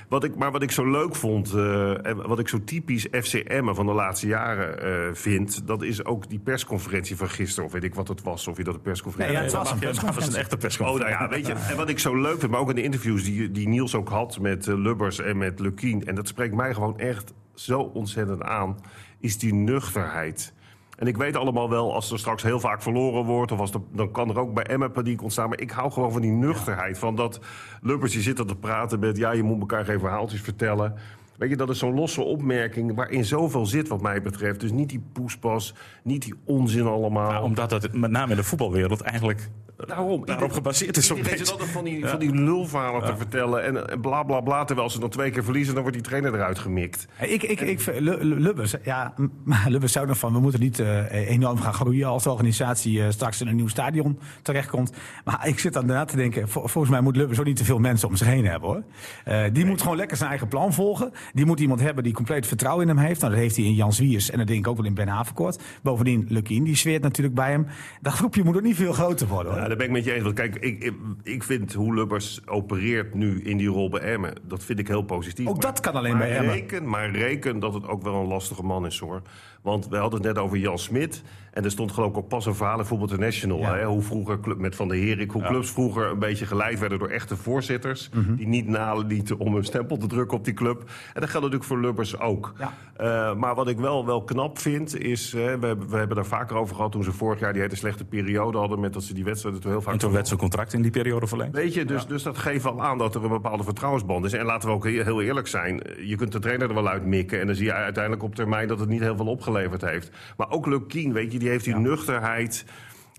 [SPEAKER 3] Wat ik, maar wat ik zo leuk vond... eh, en wat ik zo typisch FCM van de laatste jaren eh, vind... dat is ook die persconferentie van gisteren. Of weet ik wat het was. Of je dat een persconferentie...
[SPEAKER 4] Nee, ja, het was een
[SPEAKER 2] was een
[SPEAKER 4] persconferentie.
[SPEAKER 2] echte
[SPEAKER 3] Oh,
[SPEAKER 2] persconferentie.
[SPEAKER 3] nou ja, weet je. [laughs] En wat ik zo leuk vind, maar ook in de interviews die, die Niels ook had met eh, Lubbers en met Lukien. En dat spreekt mij gewoon echt zo ontzettend aan, is die nuchterheid. En ik weet allemaal wel, als er straks heel vaak verloren wordt... Of als er, dan kan er ook bij Emma paniek ontstaan. Maar ik hou gewoon van die nuchterheid. Van dat Lubbers, je zit te praten met... ja, je moet elkaar geen verhaaltjes vertellen. Weet je, dat is zo'n losse opmerking waarin zoveel zit wat mij betreft. Dus niet die poespas, niet die onzin allemaal.
[SPEAKER 2] Maar omdat dat met name in de voetbalwereld eigenlijk
[SPEAKER 3] Daarom.
[SPEAKER 2] daarop gebaseerd is. zo'n
[SPEAKER 3] Iedereen zit altijd van die, van die lulverhalen te vertellen. En, en bla bla bla. Terwijl ze dan twee keer verliezen, dan wordt die trainer eruit gemikt.
[SPEAKER 4] Ik, ik, ik, Lubbers, ja, maar [laughs] Lubbers zou nog van, we moeten niet eh, enorm gaan groeien als de organisatie eh, straks in een nieuw stadion terechtkomt. Maar ik zit dan daarna te denken, vol- volgens mij moet Lubbers ook niet te veel mensen om zich heen hebben hoor. Eh, die moet gewoon lekker zijn eigen plan volgen. Die moet iemand hebben die compleet vertrouwen in hem heeft. Nou, dat heeft hij in Jan Zwiers en dat denk ik ook wel in Ben Haverkort. Bovendien, Lukien, die zweert natuurlijk bij hem. Dat groepje moet ook niet veel groter worden hoor.
[SPEAKER 3] Ja, daar ben ik met je eens. Want kijk, ik, ik, ik vind hoe Lubbers opereert nu in die rol bij Emmen... dat vind ik heel positief.
[SPEAKER 4] Ook
[SPEAKER 3] Maar-
[SPEAKER 4] dat kan alleen
[SPEAKER 3] maar
[SPEAKER 4] bij Emmen.
[SPEAKER 3] Reken, maar reken dat het ook wel een lastige man is, hoor. Want we hadden het net over Jan Smit. En er stond geloof ik ook pas een verhaal in Voetbal International.
[SPEAKER 4] Ja.
[SPEAKER 3] Hè, hoe vroeger, club, met Van der Herik, hoe clubs vroeger een beetje geleid werden door echte voorzitters.
[SPEAKER 4] Mhm.
[SPEAKER 3] Die niet nalieten om een stempel te drukken op die club. En dat geldt natuurlijk voor Lubbers ook.
[SPEAKER 4] Ja.
[SPEAKER 3] Eh, maar wat ik wel, wel knap vind, is... eh, we, hebben- we hebben daar vaker over gehad toen ze vorig jaar die hele slechte periode hadden... met dat ze die wedstrijden toen heel vaak...
[SPEAKER 2] En toen werd zijn contract in die periode verlengd.
[SPEAKER 3] Weet je, dus, dus dat geeft wel aan dat er een bepaalde vertrouwensband is. En laten we ook heel eerlijk zijn. Je kunt de trainer er wel uit mikken. En dan zie je uiteindelijk op termijn dat het niet heel veel opgeleverd heeft. Maar ook Lukien, weet je, die heeft die nuchterheid.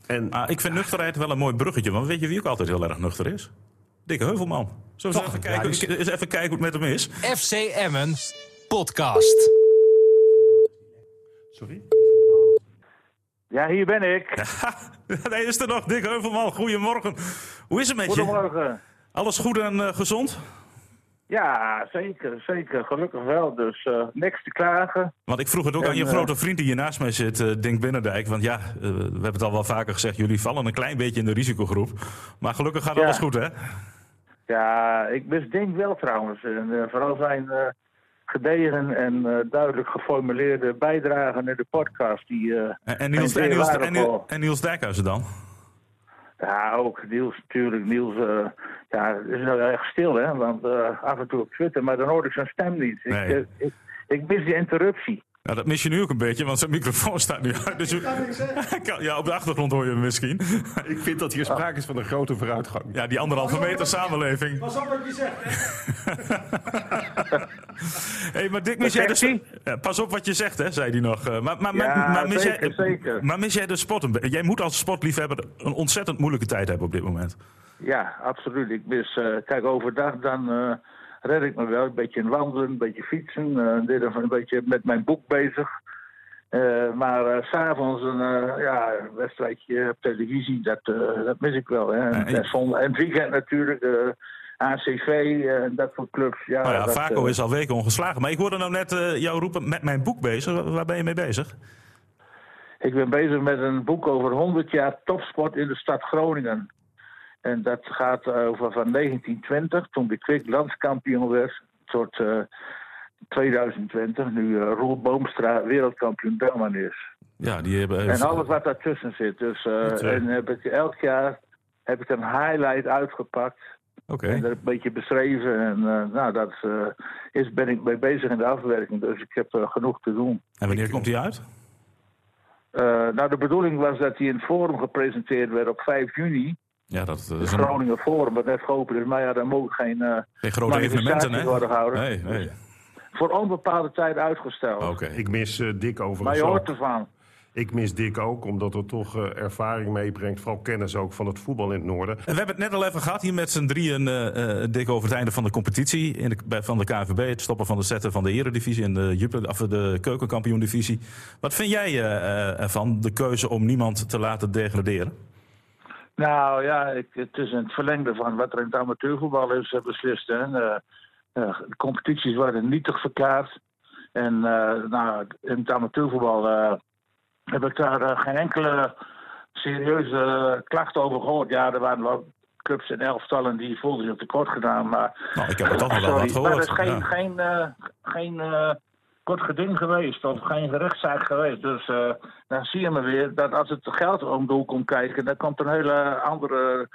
[SPEAKER 3] En
[SPEAKER 2] Ah, ik vind nuchterheid wel een mooi bruggetje. Want weet je wie ook altijd heel erg nuchter is? Dikke Heuvelman. We eens even, kijken,
[SPEAKER 4] die is-
[SPEAKER 2] eens even kijken hoe het met hem is?
[SPEAKER 1] FC Emmen podcast.
[SPEAKER 3] Sorry?
[SPEAKER 5] Ja, hier ben ik. [laughs]
[SPEAKER 2] nee, is er nog. Dick Heuvelman, goedemorgen. Hoe is het met je?
[SPEAKER 5] Goedemorgen.
[SPEAKER 2] Alles goed en eh, gezond?
[SPEAKER 5] Ja, zeker, zeker. Gelukkig wel. Dus eh, niks te klagen.
[SPEAKER 2] Want ik vroeg het ook
[SPEAKER 5] En,
[SPEAKER 2] aan je
[SPEAKER 5] eh,
[SPEAKER 2] grote vriend die hier naast mij zit, eh Dink Binnendijk. Want ja, we hebben het al wel vaker gezegd, jullie vallen een klein beetje in de risicogroep. Maar gelukkig gaat
[SPEAKER 5] Ja.
[SPEAKER 2] alles goed, hè?
[SPEAKER 5] Ja, ik mis Dink wel trouwens. En, vooral zijn gedegen en duidelijk geformuleerde bijdragen in de podcast. Die,
[SPEAKER 2] En, en, Niels, en, Niels, en Niels Dijkhuizen dan?
[SPEAKER 5] Ja, ook Niels natuurlijk. Niels, eh, ja, het is wel erg stil, hè. Want eh, af en toe op Twitter, maar dan hoor ik zijn stem niet. Ik, eh, ik, ik mis die interruptie.
[SPEAKER 2] Nou, dat mis je nu ook een beetje, want zijn microfoon staat nu uit. Dus je- [laughs] Kan- ja, op de achtergrond hoor je hem misschien. [laughs]
[SPEAKER 3] ik vind dat hier sprake is van een grote vooruitgang.
[SPEAKER 2] Ja, die anderhalve meter samenleving.
[SPEAKER 4] Pas op wat je zegt. [laughs]
[SPEAKER 2] hey, maar Dick, mis jij de... Ja, pas op wat je zegt, hè, zei hij nog. Eh, Maar, maar, maar,
[SPEAKER 5] Ja,
[SPEAKER 2] maar, mis
[SPEAKER 5] zeker,
[SPEAKER 2] jij,
[SPEAKER 5] zeker.
[SPEAKER 2] maar mis jij de sport? een be- Jij moet als sportliefhebber een ontzettend moeilijke tijd hebben op dit moment.
[SPEAKER 5] Ja, absoluut. Ik mis, eh, kijk, overdag dan eh, red ik me wel. Een beetje wandelen, een beetje fietsen. eh, dit of een beetje met mijn boek bezig. Eh, maar s s'avonds een eh, ja, wedstrijdje op televisie, dat, dat mis ik wel. Hè. En,
[SPEAKER 2] en-
[SPEAKER 5] en, weekend natuurlijk, ACV en dat soort clubs. Ja,
[SPEAKER 2] Nou ja,
[SPEAKER 5] dat,
[SPEAKER 2] Vaco is al weken ongeslagen. Maar ik hoorde nou net jou roepen met mijn boek bezig. Waar ben je mee bezig?
[SPEAKER 5] Ik ben bezig met een boek over 100 jaar topsport in de stad Groningen. En dat gaat over van 1920, toen de Kwik landskampioen werd, tot eh, 2020, nu eh, Roel Boomstra wereldkampioen Belman is.
[SPEAKER 2] Ja, die hebben...
[SPEAKER 5] En alles wat daartussen zit. Dus, eh,
[SPEAKER 2] eh.
[SPEAKER 5] en heb ik elk jaar heb ik een highlight uitgepakt.
[SPEAKER 2] Oké.
[SPEAKER 5] En dat een beetje beschreven. En eh, nou, dat eh, is, ben ik mee bezig in de afwerking. Dus ik heb eh, genoeg te doen.
[SPEAKER 2] En wanneer komt die uit?
[SPEAKER 5] Eh, nou, de bedoeling was dat hij in het forum gepresenteerd werd op 5 juni.
[SPEAKER 2] Ja, dat is
[SPEAKER 5] Het
[SPEAKER 2] een,
[SPEAKER 5] Groningen Forum, wat net geopend is. Maar ja, daar mogen geen eh,
[SPEAKER 2] geen grote evenementen, hè?
[SPEAKER 5] worden gehouden.
[SPEAKER 2] Nee, nee.
[SPEAKER 5] Voor onbepaalde tijd uitgesteld.
[SPEAKER 2] Oké.
[SPEAKER 3] Ik mis eh, Dick
[SPEAKER 5] Maar
[SPEAKER 3] overigens
[SPEAKER 5] je
[SPEAKER 3] ook.
[SPEAKER 5] hoort ervan.
[SPEAKER 3] Ik mis Dick ook, omdat er toch eh, ervaring meebrengt. Vooral kennis ook van het voetbal in het noorden.
[SPEAKER 2] En we hebben het net al even gehad hier met z'n drieën, eh eh, dik over het einde van de competitie in de, van de KNVB. Het stoppen van de zetten van de eredivisie en de, of de keukenkampioen-divisie. Wat vind jij eh, eh, ervan, de keuze om niemand te laten degraderen?
[SPEAKER 5] Nou ja, ik, het is het verlengde van wat er in het amateurvoetbal is eh, beslist. Hè. Eh, de competities worden nietig verklaard. En nou, in het amateurvoetbal heb ik daar geen enkele serieuze klacht over gehoord. Ja, er waren wel clubs en elftallen die voelden zich tekort gedaan. Maar,
[SPEAKER 2] Nou, ik heb er toch wel wat gehoord.
[SPEAKER 5] Maar er is geen,
[SPEAKER 2] ja.
[SPEAKER 5] geen, geen kort geding geweest of geen rechtszaak geweest. Dus eh, dan zie je maar weer dat als het geld om de hoek komt kijken, dan komt een hele andere,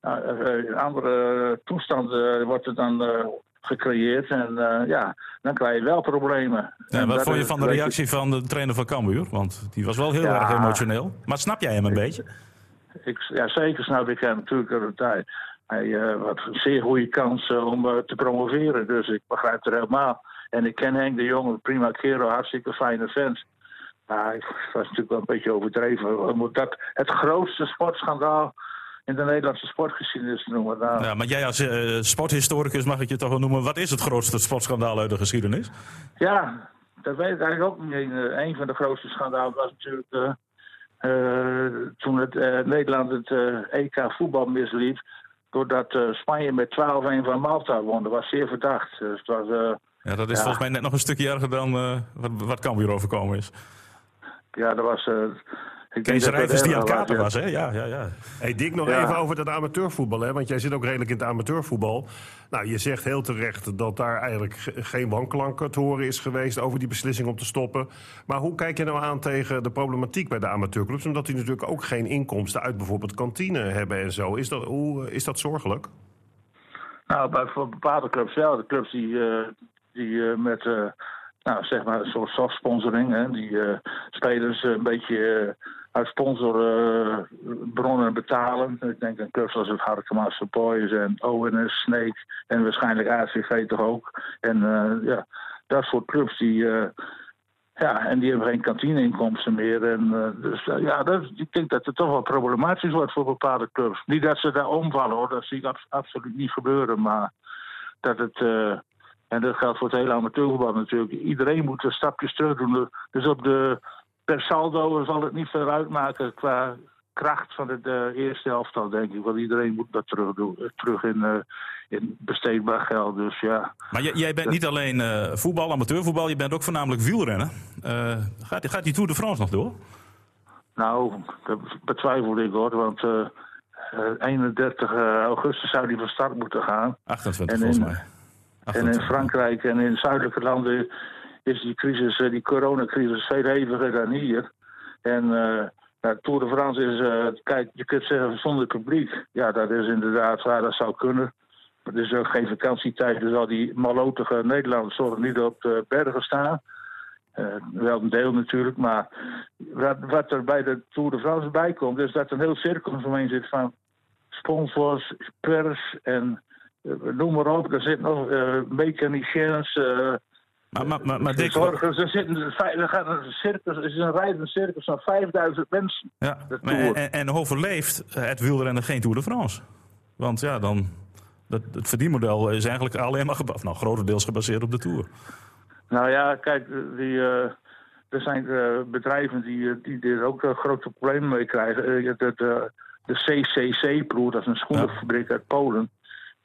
[SPEAKER 5] eh, andere toestand wordt er dan gecreëerd. En ja, dan krijg je wel problemen.
[SPEAKER 2] Ja, wat vond je van de
[SPEAKER 5] je-
[SPEAKER 2] reactie van de trainer van Cambuur? Want die was wel heel
[SPEAKER 5] Ja.
[SPEAKER 2] erg emotioneel. Maar snap jij hem een beetje?
[SPEAKER 5] Ik, ja, zeker snap ik hem natuurlijk aan de tijd. Hij eh had een zeer goede kans om te promoveren. Dus ik begrijp het helemaal. En ik ken Henk de Jong, prima kerel, hartstikke fijne vent. Maar het was natuurlijk wel een beetje overdreven. Dat het grootste sportschandaal in de Nederlandse sportgeschiedenis noemen. Nou,
[SPEAKER 2] Ja, maar jij als eh, sporthistoricus mag ik je toch wel noemen. Wat is het grootste sportschandaal uit de geschiedenis?
[SPEAKER 5] Ja, dat weet ik eigenlijk ook niet. Eh, Een van de grootste schandalen was natuurlijk eh, eh, toen het, eh, Nederland het eh, EK voetbal misliep. Doordat eh, Spanje met 12-1 van Malta won. Dat was zeer verdacht. Dus het was, eh,
[SPEAKER 2] Ja, dat is
[SPEAKER 5] Ja.
[SPEAKER 2] volgens mij net nog een stukje erger dan eh, wat, wat Cambuur overkomen is.
[SPEAKER 5] ja, dat was... eh, ik
[SPEAKER 2] Kees Rijvers die aan het kapen was, hè? Ja, ja, ja.
[SPEAKER 3] Hey Dick, nog
[SPEAKER 5] Ja.
[SPEAKER 3] even over dat amateurvoetbal. Hè? Want jij zit ook redelijk in het amateurvoetbal. Nou, je zegt heel terecht dat daar eigenlijk ge- geen wanklank te horen is geweest over die beslissing om te stoppen. Maar hoe kijk je nou aan tegen de problematiek bij de amateurclubs? Omdat die natuurlijk ook geen inkomsten uit bijvoorbeeld kantine hebben en zo. Is dat, hoe, eh, is dat zorgelijk?
[SPEAKER 5] Nou, bij, voor bepaalde clubs wel. De clubs die, eh, die eh, met eh, nou, zeg maar een soort soft sponsoring, hè, die eh, spelers een beetje uit sponsorbronnen betalen. Ik denk aan clubs als het Harkema's Boys en ONS, Snake en waarschijnlijk ACV toch ook. En ja, dat soort clubs die. ja, en die hebben geen kantineinkomsten meer. En, dus ja, dat, ik denk dat het toch wel problematisch wordt voor bepaalde clubs. Niet dat ze daar omvallen hoor, dat zie ik abs- absoluut niet gebeuren. Maar dat het, en dat geldt voor het hele amateurvoetbal natuurlijk. Iedereen moet er stapjes terug doen. Dus op de, per saldo zal het niet veel uitmaken qua kracht van het eh, eerste elftal, denk ik. Want iedereen moet dat terug doen, eh, terug in, eh, in besteedbaar geld. Dus ja.
[SPEAKER 2] Maar jij, jij bent niet alleen voetbal, amateurvoetbal, je bent ook voornamelijk wielrennen. Gaat, gaat die Tour de France nog door?
[SPEAKER 5] Nou, dat betwijfel ik hoor, want eh, eh, 31 augustus zou die van start moeten gaan.
[SPEAKER 2] 28
[SPEAKER 5] En in-
[SPEAKER 2] volgens mij.
[SPEAKER 5] En in
[SPEAKER 2] 28.
[SPEAKER 5] Frankrijk en in zuidelijke landen is die crisis, eh, die coronacrisis, veel heviger dan hier. En nou, Tour de France is, eh, kijk, je kunt zeggen zonder publiek. Ja, dat is inderdaad waar, dat zou kunnen. Maar het is ook geen vakantietijd, dus al die malotige Nederlanders zullen niet op de bergen staan. Wel een deel natuurlijk, maar wat, wat er bij de Tour de France bij komt, is dat er een heel cirkel omheen zit van sponsors, pers en noem maar op. Er zitten nog eh mechaniciens, eh
[SPEAKER 2] Maar, maar, maar, maar Dick.
[SPEAKER 5] Er, zitten, er, gaat een circus, er is een rijdende circus van 5000 mensen.
[SPEAKER 2] ja,
[SPEAKER 5] de
[SPEAKER 2] maar
[SPEAKER 5] Tour.
[SPEAKER 2] en, en overleeft het wielrennen geen Tour de France? Want ja, dan, dat, het verdienmodel is eigenlijk alleen maar geba- of nou, grotendeels gebaseerd op de Tour.
[SPEAKER 5] Nou ja, kijk, die, eh, er zijn eh, bedrijven die, eh, die er ook eh, grote problemen mee krijgen. Eh, eh, de CCC-ploeg, dat is een schoenenfabriek uit Polen.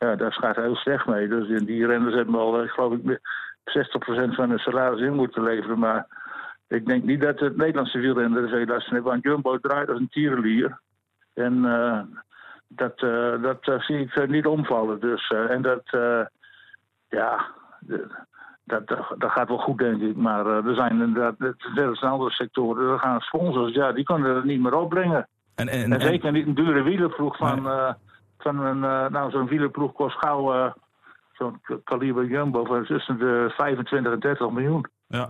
[SPEAKER 5] Ja, daar gaat heel slecht mee. Dus die- die renners hebben al, eh, geloof ik, 60% van hun salaris in moeten leveren. Maar ik denk niet dat het Nederlandse wielrenner er veel last heeft. Want Jumbo draait als een tierenlier. En eh, dat, eh, dat zie ik niet omvallen. Dus, en dat, ja, dat, dat, dat gaat wel goed, denk ik. Maar er zijn inderdaad, als in andere sectoren, er gaan sponsors, ja, die kunnen het niet meer opbrengen.
[SPEAKER 2] En, en,
[SPEAKER 5] En
[SPEAKER 2] en-
[SPEAKER 5] zeker niet een dure wielerploeg van. Van een, eh, nou, zo'n wielerploeg kost gauw eh, zo'n kaliber Jumbo van tussen de 25 en 30 miljoen.
[SPEAKER 2] ja.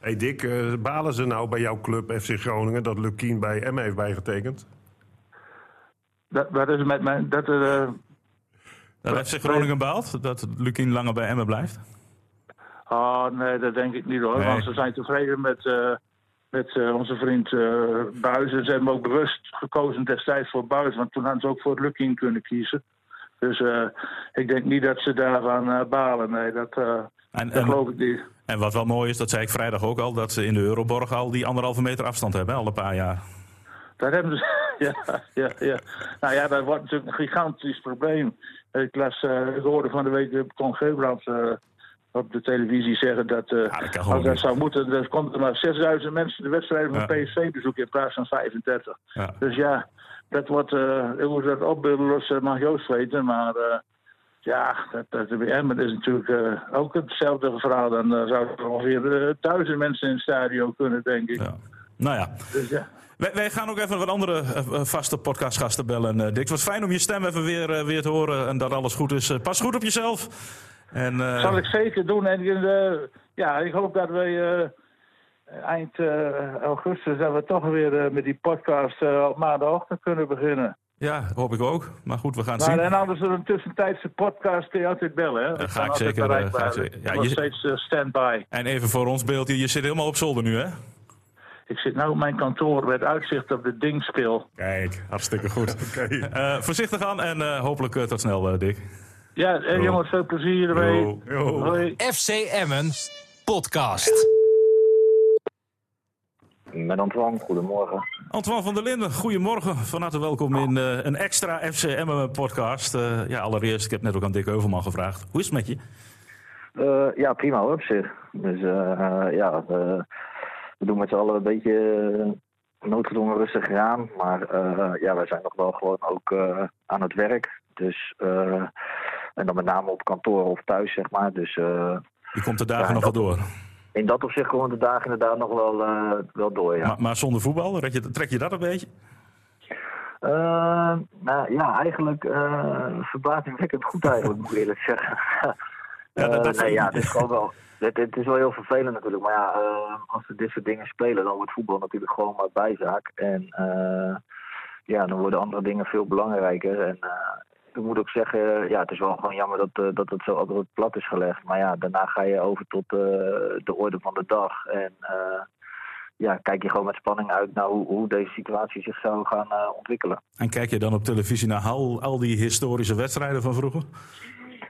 [SPEAKER 3] Hey Dick, eh, balen ze nou bij jouw club FC Groningen dat Lukien bij Emmen heeft bijgetekend?
[SPEAKER 5] Dat, dat is met mijn. Dat,
[SPEAKER 2] Dat FC Groningen baalt, dat Lukien langer bij Emmen blijft.
[SPEAKER 5] oh, nee, dat denk ik niet hoor.
[SPEAKER 2] Nee.
[SPEAKER 5] Want ze zijn tevreden met, eh, met eh, onze vriend uh, Buis. En ze hebben ook bewust gekozen destijds voor Buis. Want toen hadden ze ook voor Lukien kunnen kiezen. Dus eh, ik denk niet dat ze daarvan eh, balen. Nee, dat, eh,
[SPEAKER 2] En,
[SPEAKER 5] dat geloof ik niet.
[SPEAKER 2] en wat wel mooi is, dat zei ik vrijdag ook al, dat ze in de Euroborg al die anderhalve meter afstand hebben, al een paar jaar.
[SPEAKER 5] Dat hebben ze. [laughs] Ja, ja, ja. Nou ja, dat wordt natuurlijk een gigantisch probleem. Ik, las, eh, ik hoorde van de week de Con Gebrand eh, op de televisie zeggen dat. eh,
[SPEAKER 2] dat
[SPEAKER 5] als dat
[SPEAKER 2] niet.
[SPEAKER 5] zou moeten, dan komt er maar 6000 mensen de wedstrijden van
[SPEAKER 2] Ja.
[SPEAKER 5] PSV bezoeken in plaats van 35.
[SPEAKER 2] Ja.
[SPEAKER 5] Dus ja, dat wordt. eh hoe ze dat opbeelden, los eh, mag Joost weten. Maar eh, ja, dat, dat Emmen is natuurlijk eh, ook hetzelfde verhaal. Dan eh, zouden er ongeveer eh, duizend mensen in het stadion kunnen, denk ik.
[SPEAKER 2] Nou ja,
[SPEAKER 5] Dus ja.
[SPEAKER 2] wij, wij gaan ook even wat andere eh, eh, vaste podcastgasten bellen. eh, Dick, het was fijn om je stem even weer, eh, weer te horen en dat alles goed is. Eh, pas goed op jezelf. En, eh,
[SPEAKER 5] zal ik zeker doen. En eh, ja, ik hoop dat we eh, eind eh, augustus dat we toch weer eh, met die podcast op maandagochtend kunnen beginnen.
[SPEAKER 2] Ja, hoop ik ook. Maar goed, we gaan het
[SPEAKER 5] Maar
[SPEAKER 2] zien.
[SPEAKER 5] en anders een tussentijdse podcast kun je altijd bellen. Hè?
[SPEAKER 2] ga ik zeker,
[SPEAKER 5] bereikbaar.
[SPEAKER 2] ga ik zeker. Ja, je-
[SPEAKER 5] steeds stand-by.
[SPEAKER 2] En even voor ons beeld, je zit helemaal op zolder nu, hè?
[SPEAKER 5] Ik zit nu op mijn kantoor met uitzicht op de dingspil.
[SPEAKER 2] Kijk, hartstikke goed. [laughs] Eh, voorzichtig aan en eh, hopelijk tot snel, Dick.
[SPEAKER 5] Ja, eh, jongens, veel plezier ermee.
[SPEAKER 3] Jo, jo.
[SPEAKER 5] Hoi.
[SPEAKER 1] FC Emmens podcast.
[SPEAKER 6] Met Antoine, goedemorgen.
[SPEAKER 2] Antoine van der Linden, goedemorgen. Van harte welkom in eh, een extra FCM podcast. Eh, ja, allereerst, ik heb net ook aan Dick Heuvelman gevraagd. Hoe is het met je?
[SPEAKER 6] Eh, ja, prima hoor, op zich. Dus ja, we, we doen met z'n allen een beetje uh, noodgedwongen rustig aan. Maar eh, ja, wij zijn nog wel gewoon ook eh, aan het werk. Dus, eh, en dan met name op kantoor of thuis, zeg maar. Dus eh,
[SPEAKER 2] Je komt de dagen
[SPEAKER 6] Ja,
[SPEAKER 2] nog wel door.
[SPEAKER 6] in dat opzicht gewoon de dagen inderdaad nog wel, eh, wel door, ja.
[SPEAKER 2] Maar, maar zonder voetbal, trek je, trek je dat een beetje?
[SPEAKER 6] Eh, nou ja, eigenlijk uh, verbazingwekkend goed eigenlijk, moet ik eerlijk [laughs] zeggen.
[SPEAKER 2] Ja, dat-
[SPEAKER 6] nee, ja, het is gewoon wel... Het, het is wel heel vervelend natuurlijk, maar ja, als we dit soort dingen spelen, dan wordt voetbal natuurlijk gewoon maar bijzaak. En ja, dan worden andere dingen veel belangrijker. En ik moet ook zeggen, ja, het is wel gewoon jammer dat, eh, dat het zo altijd op het plat is gelegd. Maar ja, daarna ga je over tot eh, de orde van de dag. En eh, ja, kijk je gewoon met spanning uit naar hoe, hoe deze situatie zich zou gaan eh, ontwikkelen.
[SPEAKER 2] En kijk je dan op televisie naar al, al die historische wedstrijden van vroeger?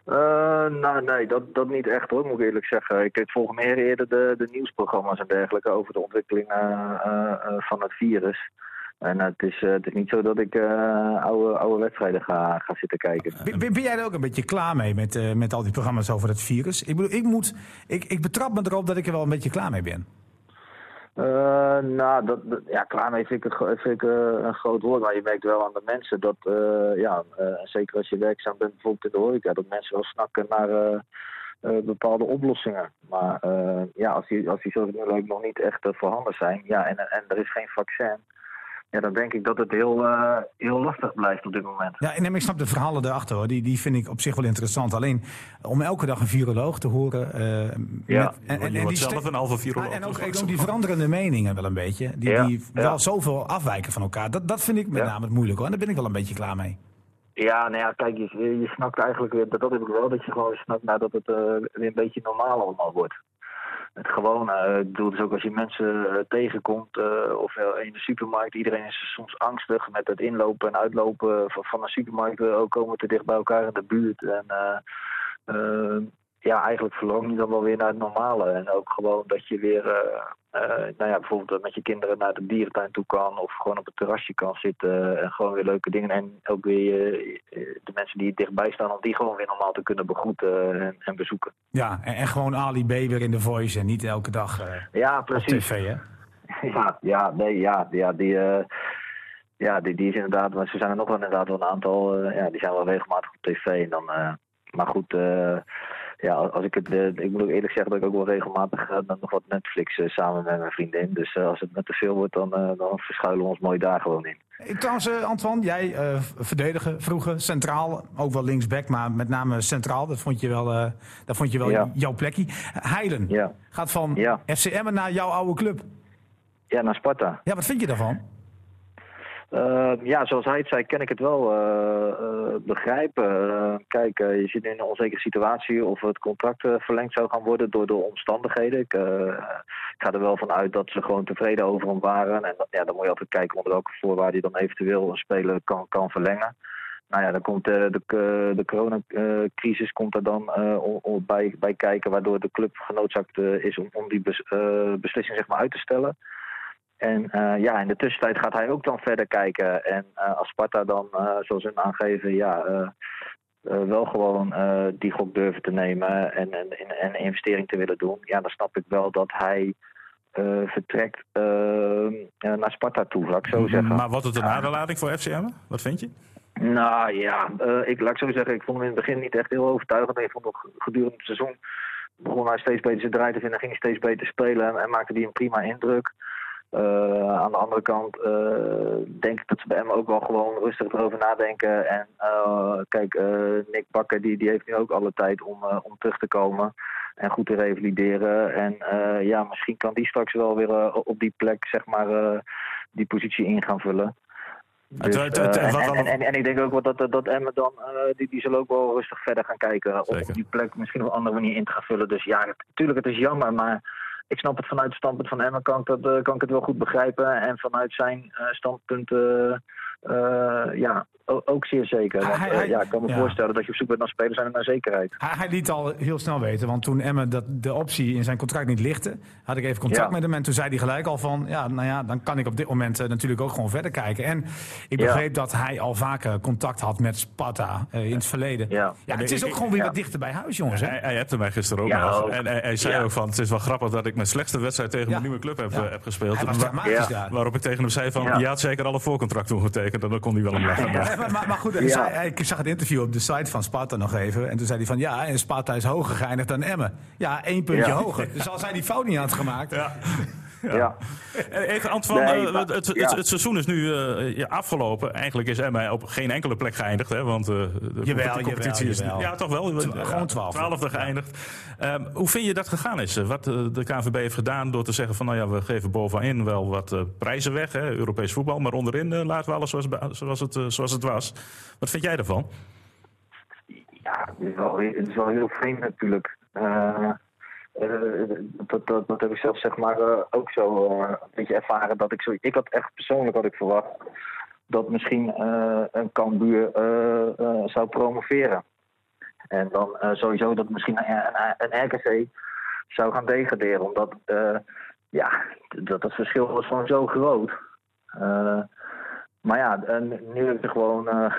[SPEAKER 6] Eh, nou, nee, dat, dat niet echt hoor, moet ik eerlijk zeggen. Ik, volg meer eerder de, de nieuwsprogramma's en dergelijke over de ontwikkeling eh, eh, eh, van het virus. En het, is, eh, het is niet zo dat ik eh, oude, oude wedstrijden ga, ga zitten kijken.
[SPEAKER 4] Ben, jij er ook een beetje klaar mee met, eh, met al die programma's over het virus? Ik bedoel, ik, moet, ik, ik betrap me erop dat ik er wel een beetje klaar mee ben.
[SPEAKER 6] Nou, dat, dat- ja, klaar mee vind ik, vind ik een groot woord. Maar je merkt wel aan de mensen dat, ja, zeker als je werkzaam bent bijvoorbeeld in de horeca, dat mensen wel snakken naar bepaalde oplossingen. Maar ja, als die, als die zoals het nu nog niet echt eh, voorhanden zijn, ja, en, en er is geen vaccin, ja, dan denk ik dat het heel, eh, heel lastig blijft op dit moment.
[SPEAKER 4] Ja, en ik snap de verhalen erachter hoor. Die, die vind ik op zich wel interessant. Alleen om elke dag een viroloog te horen. eh,
[SPEAKER 6] Ja.
[SPEAKER 4] met- en, die
[SPEAKER 2] zelf een halve viroloog.
[SPEAKER 4] Ja, en ook, ook die veranderende meningen wel een beetje. Die,
[SPEAKER 6] Ja,
[SPEAKER 4] die
[SPEAKER 6] ja.
[SPEAKER 4] wel zoveel afwijken van elkaar. Dat, dat vind ik met
[SPEAKER 6] Ja.
[SPEAKER 4] name het moeilijk hoor. En daar ben ik wel een beetje klaar mee.
[SPEAKER 6] Ja, nou ja, kijk, je, je snakt eigenlijk weer, dat, dat heb ik wel, dat je gewoon snakt nadat het eh, weer een beetje normaal allemaal wordt. Het gewone, eh, ik bedoel, dus ook als je mensen eh, tegenkomt eh, of in de supermarkt, iedereen is soms angstig met het inlopen en uitlopen van, van een supermarkt. Ook komen te dicht bij elkaar in de buurt. En ja, eigenlijk verlang je dan wel weer naar het normale. En ook gewoon dat je weer, eh, eh, nou ja, bijvoorbeeld met je kinderen naar de dierentuin toe kan. Of gewoon op het terrasje kan zitten en gewoon weer leuke dingen. En ook weer eh, de mensen die dichtbij staan, om die gewoon weer normaal te kunnen begroeten en, en bezoeken.
[SPEAKER 4] Ja, en, en gewoon Ali B weer in de voice en niet elke dag
[SPEAKER 6] Ja,
[SPEAKER 4] op
[SPEAKER 6] precies.
[SPEAKER 4] tv hè.
[SPEAKER 6] Ja, ja, nee, ja, ja die, ja, die, die is inderdaad, maar ze zijn er nog wel inderdaad wel een aantal, ja, die zijn wel regelmatig op tv. En dan, maar goed, ja, als ik het, eh, ik moet ook eerlijk zeggen dat ik ook wel regelmatig uh, nog wat Netflix uh, samen met mijn vriendin. Dus als het net te veel wordt, dan, dan verschuilen we ons mooi daar gewoon in.
[SPEAKER 4] Trouwens, Antoine, jij verdedigen vroeger centraal, ook wel linksback, maar met name centraal. Dat vond je wel, dat vond je wel ja. jouw plekje. Heilen
[SPEAKER 6] ja.
[SPEAKER 4] gaat van ja. FCM naar jouw oude club.
[SPEAKER 6] Ja, naar Sparta.
[SPEAKER 4] Ja, wat vind je daarvan?
[SPEAKER 6] Uh, ja, zoals hij het zei, kan ik het wel uh, uh, begrijpen. kijk, je zit in een onzekere situatie of het contract verlengd zou gaan worden door de omstandigheden. Ik, ik, ga er wel van uit dat ze gewoon tevreden over hem waren. En ja, dan moet je altijd kijken onder welke voorwaarden je dan eventueel een speler kan, kan verlengen. Nou ja, dan komt de, de, de coronacrisis komt er dan bij, bij kijken, waardoor de club genoodzaakt is om, om die bes, beslissing zeg maar, uit te stellen. En uh, ja, in de tussentijd gaat hij ook dan verder kijken. En uh, als Sparta dan, uh, zoals hun aangeven, ja, wel gewoon die gok durven te nemen en, en, en een investering te willen doen, ja, dan snap ik wel dat hij vertrekt naar Sparta toe, laat ik zo zeggen.
[SPEAKER 2] Maar wordt het een aderlating voor FCM? Wat vind je?
[SPEAKER 6] Nou ja, ik laat ik zo zeggen, ik vond hem in het begin niet echt heel overtuigend. Ik vond nog gedurende het seizoen begon hij steeds beter zijn draai te vinden, ging hij steeds beter spelen en, en maakte hij een prima indruk. Uh, aan de andere kant uh, denk ik dat ze bij hem ook wel gewoon rustig erover nadenken. En uh, kijk, Nick Bakker die, die heeft nu ook alle tijd om, om terug te komen en goed te revalideren. En ja, misschien kan die straks wel weer op die plek, zeg maar, die positie in gaan vullen. Dus, en, en, en, ik denk ook wel dat, dat Emmen dan, die, die zullen ook wel rustig verder gaan kijken. Om die plek misschien op een andere manier in te gaan vullen. Dus ja, natuurlijk, het is jammer, maar ik snap het vanuit het standpunt van Emma, kan ik, dat, uh, kan ik het wel goed begrijpen. En vanuit zijn uh, standpunt, uh, ja, ook zeer zeker. Want, hij, ja, ik kan me voorstellen dat je op zoek bent naar spelers en naar zekerheid.
[SPEAKER 4] Hij, hij, liet al heel snel weten, want toen Emma dat de optie in zijn contract niet lichtte, had ik even contact met hem. En toen zei hij gelijk al van, ja, nou ja, dan kan ik op dit moment natuurlijk ook gewoon verder kijken. En ik begreep dat hij al vaker contact had met Sparta in het verleden. Ja, het is ook gewoon weer wat dichter bij huis, jongens. Hè?
[SPEAKER 2] Hij, hij hebt mij gisteren ook nog. En hij, hij zei ook van, het is wel grappig dat ik mijn slechtste wedstrijd tegen mijn nieuwe club heb, heb gespeeld.
[SPEAKER 4] Waar,
[SPEAKER 2] waarop ik tegen hem zei van, je had zeker alle voorcontract dan kon hij wel om lachen.
[SPEAKER 4] Maar, maar, maar, goed, ik zag het interview op de site van Sparta nog even. En toen zei hij van, ja, en Sparta is hoger geëindigd dan Emmen. Ja, één puntje hoger. Dus als hij die fout niet had gemaakt...
[SPEAKER 6] Ja.
[SPEAKER 2] Even, Antoine, nee, het, het, het, seizoen is nu uh, ja, afgelopen. Eigenlijk is Emma op geen enkele plek geëindigd. Hè, want uh, de
[SPEAKER 4] jawel,
[SPEAKER 2] competitie
[SPEAKER 4] jawel,
[SPEAKER 2] is... Ja, toch wel.
[SPEAKER 4] gewoon twaalfde.
[SPEAKER 2] Twaalfde geëindigd. Um, hoe vind je dat gegaan is? Wat uh, de KNVB heeft gedaan door te zeggen van... nou ja, we geven bovenin wel wat prijzen weg. Hè, Europees voetbal. Maar onderin laten we alles zoals, zoals, het, zoals het was. Wat vind jij ervan?
[SPEAKER 6] Ja, het is wel, het is wel heel vreemd natuurlijk. Uh, dat, dat, dat heb ik zelf zeg maar uh, ook zo uh, een beetje ervaren. Dat ik, zo, ik had echt persoonlijk had ik verwacht dat misschien een Cambuur zou promoveren. En dan sowieso dat misschien een, een, RKC zou gaan degraderen. Omdat ja, dat het verschil was gewoon zo groot. maar ja, nu heb ik gewoon, [laughs]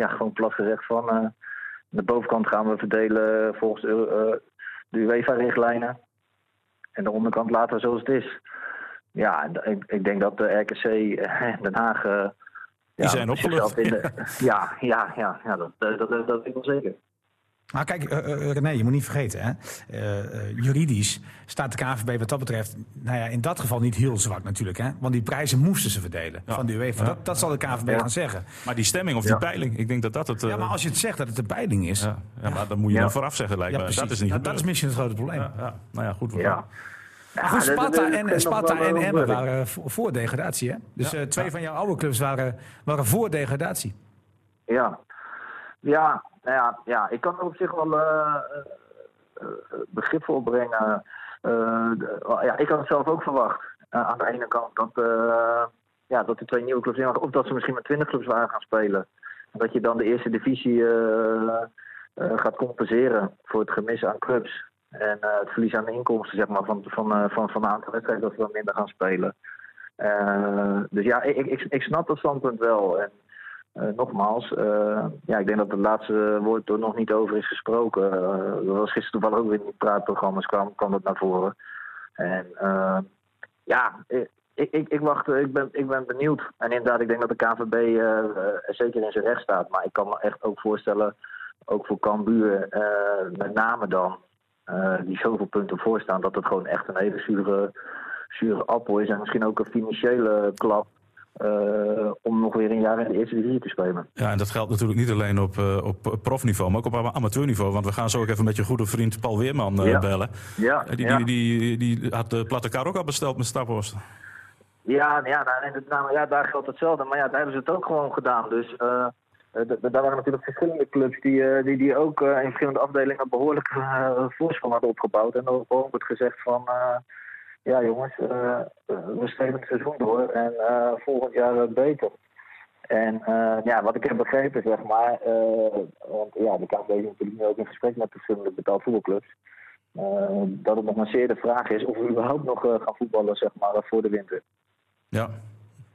[SPEAKER 6] ja, gewoon plat gezegd van... de bovenkant gaan we verdelen volgens de UEFA-richtlijnen. En de onderkant laten zoals het is. Ja, ik, ik denk dat de RKC en Den Haag... Uh,
[SPEAKER 2] Die ja, zijn opgelucht.
[SPEAKER 6] De, [laughs] ja, ja, ja, ja dat, dat, dat, dat weet ik wel zeker.
[SPEAKER 4] Maar kijk, uh, René, je moet niet vergeten, hè? Uh, juridisch staat de KVB wat dat betreft, nou ja, in dat geval niet heel zwak natuurlijk, hè? Want die prijzen moesten ze verdelen van de UEFA. Dat, dat zal de KVB gaan zeggen.
[SPEAKER 2] Maar die stemming of die peiling, ik denk dat dat het.
[SPEAKER 4] Ja, maar als je het zegt dat het de peiling is.
[SPEAKER 2] Ja, maar dan moet je dan vooraf zeggen, lijkt me. Dat is niet.
[SPEAKER 4] Dat, dat, is misschien het grote probleem.
[SPEAKER 2] Ja, Nou ja, goed.
[SPEAKER 6] Ja.
[SPEAKER 4] Goed, Sparta en, Sparta en Emmen waren voor degradatie, hè? Dus twee van jouw oude clubs waren, waren voor degradatie.
[SPEAKER 6] Ja. Ja, nou ja, ja, ik kan er op zich wel uh, begrip voor brengen. ja, ik had het zelf ook verwacht. aan de ene kant dat, ja, dat de twee nieuwe clubs in of dat ze misschien met twintig clubs waren gaan spelen. En dat je dan de eerste divisie gaat compenseren voor het gemis aan clubs. En het verlies aan inkomsten zeg maar, van, van, van, van een aantal wedstrijden dat we dan minder gaan spelen. dus ja, ik, ik, ik snap dat standpunt wel. En uh, nogmaals, uh, ja, ik denk dat het laatste woord er nog niet over is gesproken. Uh, er was gisteren toevallig ook weer in die praatprogramma's kwam, kwam dat naar voren. En ja, ik, ik, ik, wacht, ik ben, ik ben benieuwd. En inderdaad, ik denk dat de KVB zeker in zijn recht staat. Maar ik kan me echt ook voorstellen, ook voor Cambuur met name dan, eh, die zoveel punten voorstaan, dat het gewoon echt een hele zure, zure appel is. En misschien ook een financiële klap eh, om nog weer een jaar in de eerste divisie te spelen.
[SPEAKER 2] Ja, en dat geldt natuurlijk niet alleen op, eh, op profniveau, maar ook op amateurniveau. Want we gaan zo ook even met je goede vriend Paul Weerman eh,
[SPEAKER 6] Ja.
[SPEAKER 2] bellen.
[SPEAKER 6] Ja,
[SPEAKER 2] die,
[SPEAKER 6] ja.
[SPEAKER 2] die, die, die had de platte kar ook al besteld met Staphorst.
[SPEAKER 6] Ja, ja, nou, nou, ja, daar geldt hetzelfde. Maar ja, daar hebben ze het ook gewoon gedaan. Dus daar waren natuurlijk verschillende clubs die, die, die ook in verschillende afdelingen behoorlijk eh voorsprong hadden opgebouwd. En ook wordt gezegd van, ja jongens, eh, eh, we streven het seizoen door en eh, volgend jaar beter. En eh, ja, wat ik heb begrepen, zeg maar, eh, want ja, de KNVB is natuurlijk nu ook in gesprek met verschillende betaald voetbalclubs. eh, dat het nog maar zeer de vraag is of we überhaupt nog eh, gaan voetballen, zeg maar, voor de winter.
[SPEAKER 2] Ja.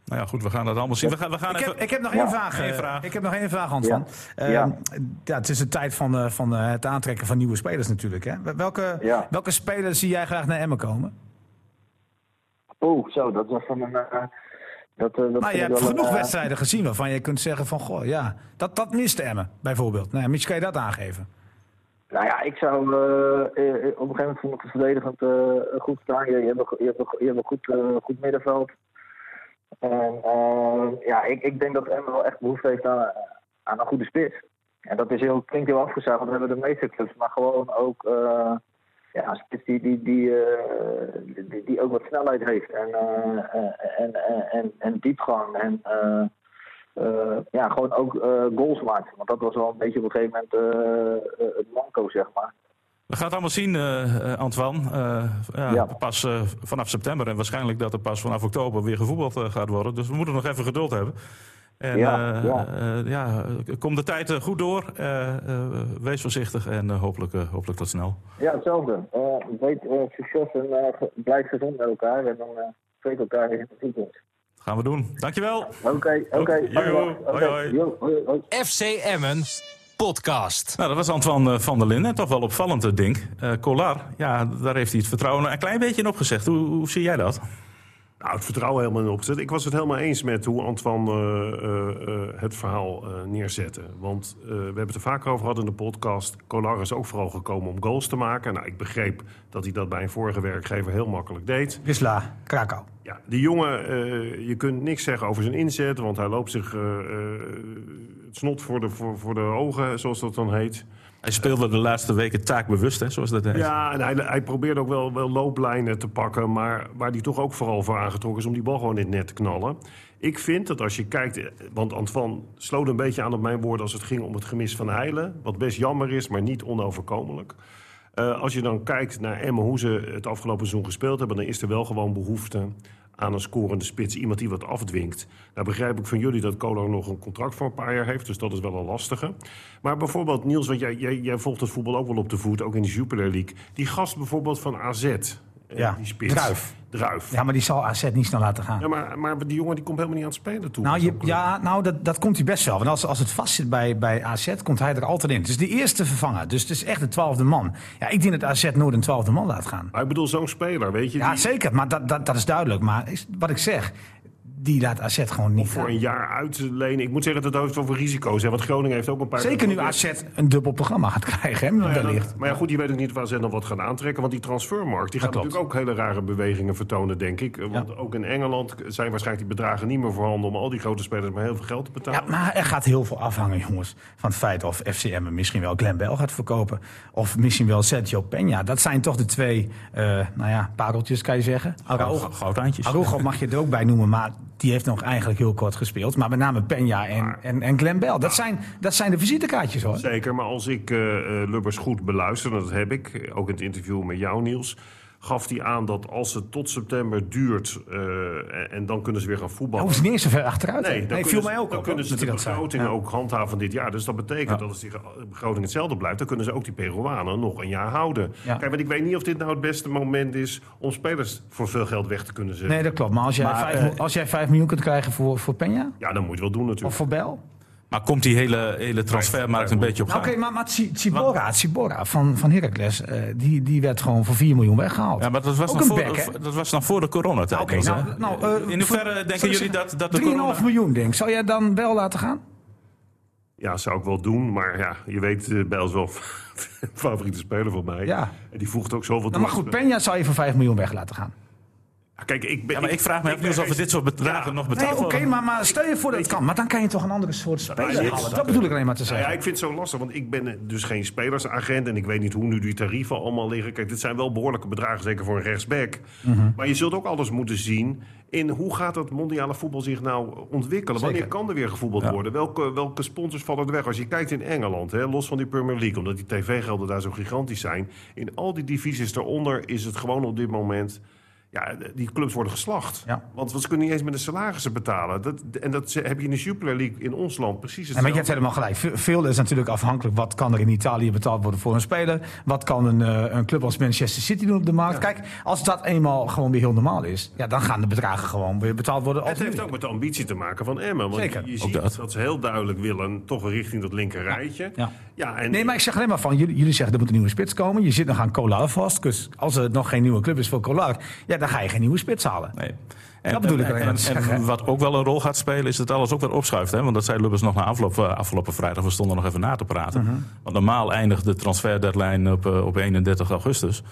[SPEAKER 2] Nou ja, goed, we gaan dat allemaal zien. We gaan, we gaan
[SPEAKER 4] Ik
[SPEAKER 2] even...
[SPEAKER 4] heb, ik heb nog
[SPEAKER 6] Ja,
[SPEAKER 4] één vraag.
[SPEAKER 2] één vraag.
[SPEAKER 4] Ik heb nog één vraag, Antoine.
[SPEAKER 6] Ja. Ja.
[SPEAKER 4] ja, het is de tijd van, eh, van het aantrekken van nieuwe spelers natuurlijk. Hè? Welke,
[SPEAKER 6] Ja.
[SPEAKER 4] welke spelers zie jij graag naar Emmen komen?
[SPEAKER 6] Oeh, zo, dat was van een. eh, dat, eh, dat
[SPEAKER 4] Nou, je hebt
[SPEAKER 6] wel
[SPEAKER 4] genoeg
[SPEAKER 6] eh,
[SPEAKER 4] wedstrijden gezien waarvan je kunt zeggen van... Goh, ja, dat, dat miste Emmen, bijvoorbeeld. Nou, misschien kan je dat aangeven.
[SPEAKER 6] Nou ja, ik zou. op een gegeven moment vond ik het verdedigend goed staan. Je, je hebt een, je hebt een, je hebt een goed, goed middenveld. En ja, ik, ik denk dat Emmen wel echt behoefte heeft aan, aan een goede spits. En dat is heel, klinkt heel afgezaagd, want we hebben de meeste clubs. Maar gewoon ook. Eh, ja, spits die, die, die, eh, die, die ook wat snelheid heeft. En, eh, eh, en, en, en, diepgang. En. eh, eh, ja, gewoon ook eh, goals maakt. Want dat was wel een beetje op een gegeven moment eh, eh, het manco, zeg maar.
[SPEAKER 2] We gaan het allemaal zien, eh, eh, Antoine. Eh, ja,
[SPEAKER 6] Ja.
[SPEAKER 2] Pas eh, vanaf september en waarschijnlijk dat er pas vanaf oktober weer gevoetbald eh, gaat worden. Dus we moeten nog even geduld hebben. En
[SPEAKER 6] Ja,
[SPEAKER 2] eh,
[SPEAKER 6] ja.
[SPEAKER 2] eh, ja, kom de tijd eh, goed door. Eh, eh, wees voorzichtig en hopelijk, eh, hopelijk tot snel.
[SPEAKER 6] Ja, hetzelfde. Eh weet eh, succes en eh, blijf gezond met elkaar. En dan uh, spreek elkaar in de toekomst.
[SPEAKER 2] Gaan we doen. Dankjewel.
[SPEAKER 6] Oké, oké.
[SPEAKER 2] Hoi,
[SPEAKER 6] Oké,
[SPEAKER 2] hoi.
[SPEAKER 6] yo, hoi, hoi.
[SPEAKER 1] FC Emmen podcast.
[SPEAKER 2] Nou, dat was Antoine eh, van der Linden. Toch wel opvallend, ding. Eh Collar, ja, daar heeft hij het vertrouwen een klein beetje in opgezegd. Hoe, hoe zie jij dat?
[SPEAKER 3] Nou, het vertrouwen helemaal in opgezet. Ik was het helemaal eens met hoe Antoine eh, eh, eh, het verhaal neerzette. Want we hebben het er vaker over gehad in de podcast. Kolar is ook vooral gekomen om goals te maken. Nou, ik begreep dat hij dat bij een vorige werkgever heel makkelijk deed.
[SPEAKER 4] Wisla, Krakau.
[SPEAKER 3] Ja, die jongen, je kunt niks zeggen over zijn inzet, want hij loopt zich het snot voor de, voor, voor de ogen, zoals dat dan heet.
[SPEAKER 2] Hij speelde de laatste weken taakbewust, hè, zoals dat heet.
[SPEAKER 3] Ja, en hij, hij probeerde ook wel, wel looplijnen te pakken, maar waar hij toch ook vooral voor aangetrokken is om die bal gewoon in het net te knallen. Ik vind dat als je kijkt, want Antoine sloot een beetje aan op mijn woorden als het ging om het gemis van Heilen, wat best jammer is, maar niet onoverkomelijk. Eh, als je dan kijkt naar Emmen, hoe ze het afgelopen seizoen gespeeld hebben, dan is er wel gewoon behoefte aan een scorende spits. Iemand die wat afdwingt. Nou begrijp ik van jullie dat Kolar nog een contract voor een paar jaar heeft. Dus dat is wel een lastige. Maar bijvoorbeeld Niels, want jij, jij, jij volgt het voetbal ook wel op de voet. Ook in de Jupiler League. Die gast bijvoorbeeld van AZ. Eh,
[SPEAKER 4] Ja,
[SPEAKER 3] die spits.
[SPEAKER 4] Druif.
[SPEAKER 3] Druif. Ja.
[SPEAKER 4] Ja, maar die zal AZ niet snel laten gaan.
[SPEAKER 3] maar, maar die jongen die komt helemaal niet aan het spelen toe.
[SPEAKER 4] Nou, je, ja, nou dat, dat komt hij best wel. Want als, als het vast zit bij, bij AZ, komt hij er altijd in. Het is de eerste vervanger. Dus het is echt de twaalfde man. Ja, ik denk dat AZ nooit een twaalfde man laat gaan.
[SPEAKER 3] Maar ik bedoel, zo'n speler, weet je.
[SPEAKER 4] Ja,
[SPEAKER 3] die
[SPEAKER 4] zeker. Maar dat, dat, dat is duidelijk. Maar is, wat ik zeg, die laat AZ gewoon niet
[SPEAKER 3] voor
[SPEAKER 4] gaan.
[SPEAKER 3] een jaar uitlenen. Ik moet zeggen dat het heeft voor risico's. Hè, want Groningen heeft ook een paar...
[SPEAKER 4] Zeker nu AZ een dubbel programma gaat krijgen, hè,
[SPEAKER 3] Nou ja,
[SPEAKER 4] wellicht.
[SPEAKER 3] maar ja, goed, je weet ook niet waar ze dan wat gaan aantrekken. Want die transfermarkt die gaat
[SPEAKER 4] klopt.
[SPEAKER 3] natuurlijk ook hele rare bewegingen vertonen, denk ik. Want ook in Engeland zijn waarschijnlijk die bedragen niet meer voorhanden... om al die grote spelers maar heel veel geld te betalen.
[SPEAKER 4] Ja, maar er gaat heel veel afhangen, jongens. Van het feit of FCM misschien wel Glenn Bell gaat verkopen. Of misschien wel Sergio Peña. Dat zijn toch de twee, eh, nou ja, pareltjes kan je zeggen. Araujo mag je er ook bij noemen, maar die heeft nog eigenlijk heel kort gespeeld. Maar met name Peña en, en, en Glenn Bell. Dat zijn, dat zijn de visitekaartjes, hoor.
[SPEAKER 3] Zeker, maar als ik eh, eh, Lubbers goed beluister, en dat heb ik, ook in het interview met jou Niels... gaf hij aan dat als het tot september duurt eh, en, en dan kunnen ze weer gaan voetballen...
[SPEAKER 4] Hoeft niet eens zo ver achteruit.
[SPEAKER 3] Nee,
[SPEAKER 4] Nee,
[SPEAKER 3] dan
[SPEAKER 4] nee
[SPEAKER 3] kunnen
[SPEAKER 4] viel
[SPEAKER 3] ze,
[SPEAKER 4] mij ook
[SPEAKER 3] dan
[SPEAKER 4] op.
[SPEAKER 3] kunnen ze de begroting ook handhaven dit jaar. Dus dat betekent dat als die begroting hetzelfde blijft... dan kunnen ze ook die Peruanen nog een jaar houden.
[SPEAKER 4] Ja.
[SPEAKER 3] Kijk, want ik weet niet of dit nou het beste moment is... om spelers voor veel geld weg te kunnen zetten.
[SPEAKER 4] Nee, dat klopt. Maar als jij,
[SPEAKER 2] Maar,
[SPEAKER 4] vijf,
[SPEAKER 2] eh,
[SPEAKER 4] als jij 5 miljoen kunt krijgen voor, voor Peña
[SPEAKER 3] Ja, dan moet je het wel doen natuurlijk.
[SPEAKER 4] of voor Bell...
[SPEAKER 2] Maar komt die hele, hele transfermarkt een beetje op
[SPEAKER 4] Nou,
[SPEAKER 2] gang?
[SPEAKER 4] Oké, maar, maar Tsi- Tsibora, Tsibora van, van Heracles, eh, die, die werd gewoon voor 4 miljoen weggehaald.
[SPEAKER 2] Ja, maar dat was,
[SPEAKER 4] Ook
[SPEAKER 2] nog voor,
[SPEAKER 4] back,
[SPEAKER 2] dat was nog voor de coronatijd.
[SPEAKER 4] Oké, nou, nou, eh,
[SPEAKER 2] In hoeverre
[SPEAKER 4] voor-
[SPEAKER 2] denken jullie dat, dat de
[SPEAKER 4] 3,5
[SPEAKER 2] corona...
[SPEAKER 4] miljoen, denk ik. Zou jij dan wel laten gaan?
[SPEAKER 3] Ja, zou ik wel doen. Maar ja, je weet, uh, Bijl is wel [laughs] favoriete speler voor mij.
[SPEAKER 4] Ja.
[SPEAKER 3] En die voegt ook zoveel
[SPEAKER 4] Nou, maar goed, Peña zou je voor 5 miljoen weg laten gaan.
[SPEAKER 3] Kijk, ik, ben,
[SPEAKER 2] Ja, maar ik vraag me
[SPEAKER 3] ik
[SPEAKER 2] af of we dit soort bedragen
[SPEAKER 3] Ja.
[SPEAKER 2] nog
[SPEAKER 4] Nee,
[SPEAKER 2] betaald
[SPEAKER 4] oké,
[SPEAKER 2] worden.
[SPEAKER 4] maar, maar stel je voor dat het kan. Maar dan kan je toch een andere soort speler halen. Dat bedoel ik alleen maar te zeggen.
[SPEAKER 3] ja, ik vind het zo lastig, want ik ben dus geen spelersagent en ik weet niet hoe nu die tarieven allemaal liggen. Kijk, dit zijn wel behoorlijke bedragen, zeker voor een rechtsback.
[SPEAKER 4] Mhm.
[SPEAKER 3] Maar je zult ook alles moeten zien in hoe gaat het mondiale voetbal zich nou ontwikkelen? Wanneer kan er weer gevoetbald
[SPEAKER 2] Ja.
[SPEAKER 3] worden? Welke, welke sponsors vallen er weg? Als je kijkt in Engeland, hè, los van die Premier League, omdat die tv-gelden daar zo gigantisch zijn. In al die divisies daaronder is het gewoon op dit moment... Ja, die clubs worden geslacht.
[SPEAKER 4] Ja.
[SPEAKER 3] Want ze kunnen niet eens met de salarissen betalen. Dat, en dat heb je in de Jupiler League in ons land precies
[SPEAKER 4] Ja, maar je
[SPEAKER 3] hetzelfde.
[SPEAKER 4] hebt helemaal gelijk. Ve- Veel is natuurlijk afhankelijk. Wat kan er in Italië betaald worden voor een speler? Wat kan een, eh, een club als Manchester City doen op de markt? Kijk, als dat eenmaal gewoon weer heel normaal is, ja, dan gaan de bedragen gewoon weer betaald worden.
[SPEAKER 3] Het heeft ook met de ambitie te maken van Emmen. Want
[SPEAKER 4] Zeker.
[SPEAKER 3] je, ziet
[SPEAKER 2] dat.
[SPEAKER 3] dat. ze heel duidelijk willen, toch richting dat linker rijtje.
[SPEAKER 4] Ja.
[SPEAKER 3] Ja, en
[SPEAKER 4] Nee, maar ik zeg alleen maar van, jullie, jullie zeggen er moet een nieuwe spits komen. Je zit nog aan Kolar vast. Dus als er nog geen nieuwe club is voor Kolar, ja, dan ga je geen nieuwe spits halen.
[SPEAKER 2] Nee.
[SPEAKER 4] Dat bedoel ik
[SPEAKER 2] en, en, wat ook wel een rol gaat spelen, is dat alles ook weer opschuift. Hè? Want dat zei Lubbers nog na afloop, eh, afgelopen vrijdag. We stonden nog even na te praten.
[SPEAKER 4] Mhm.
[SPEAKER 2] Want normaal eindigt de transferdeadline op, eh, op 31 augustus.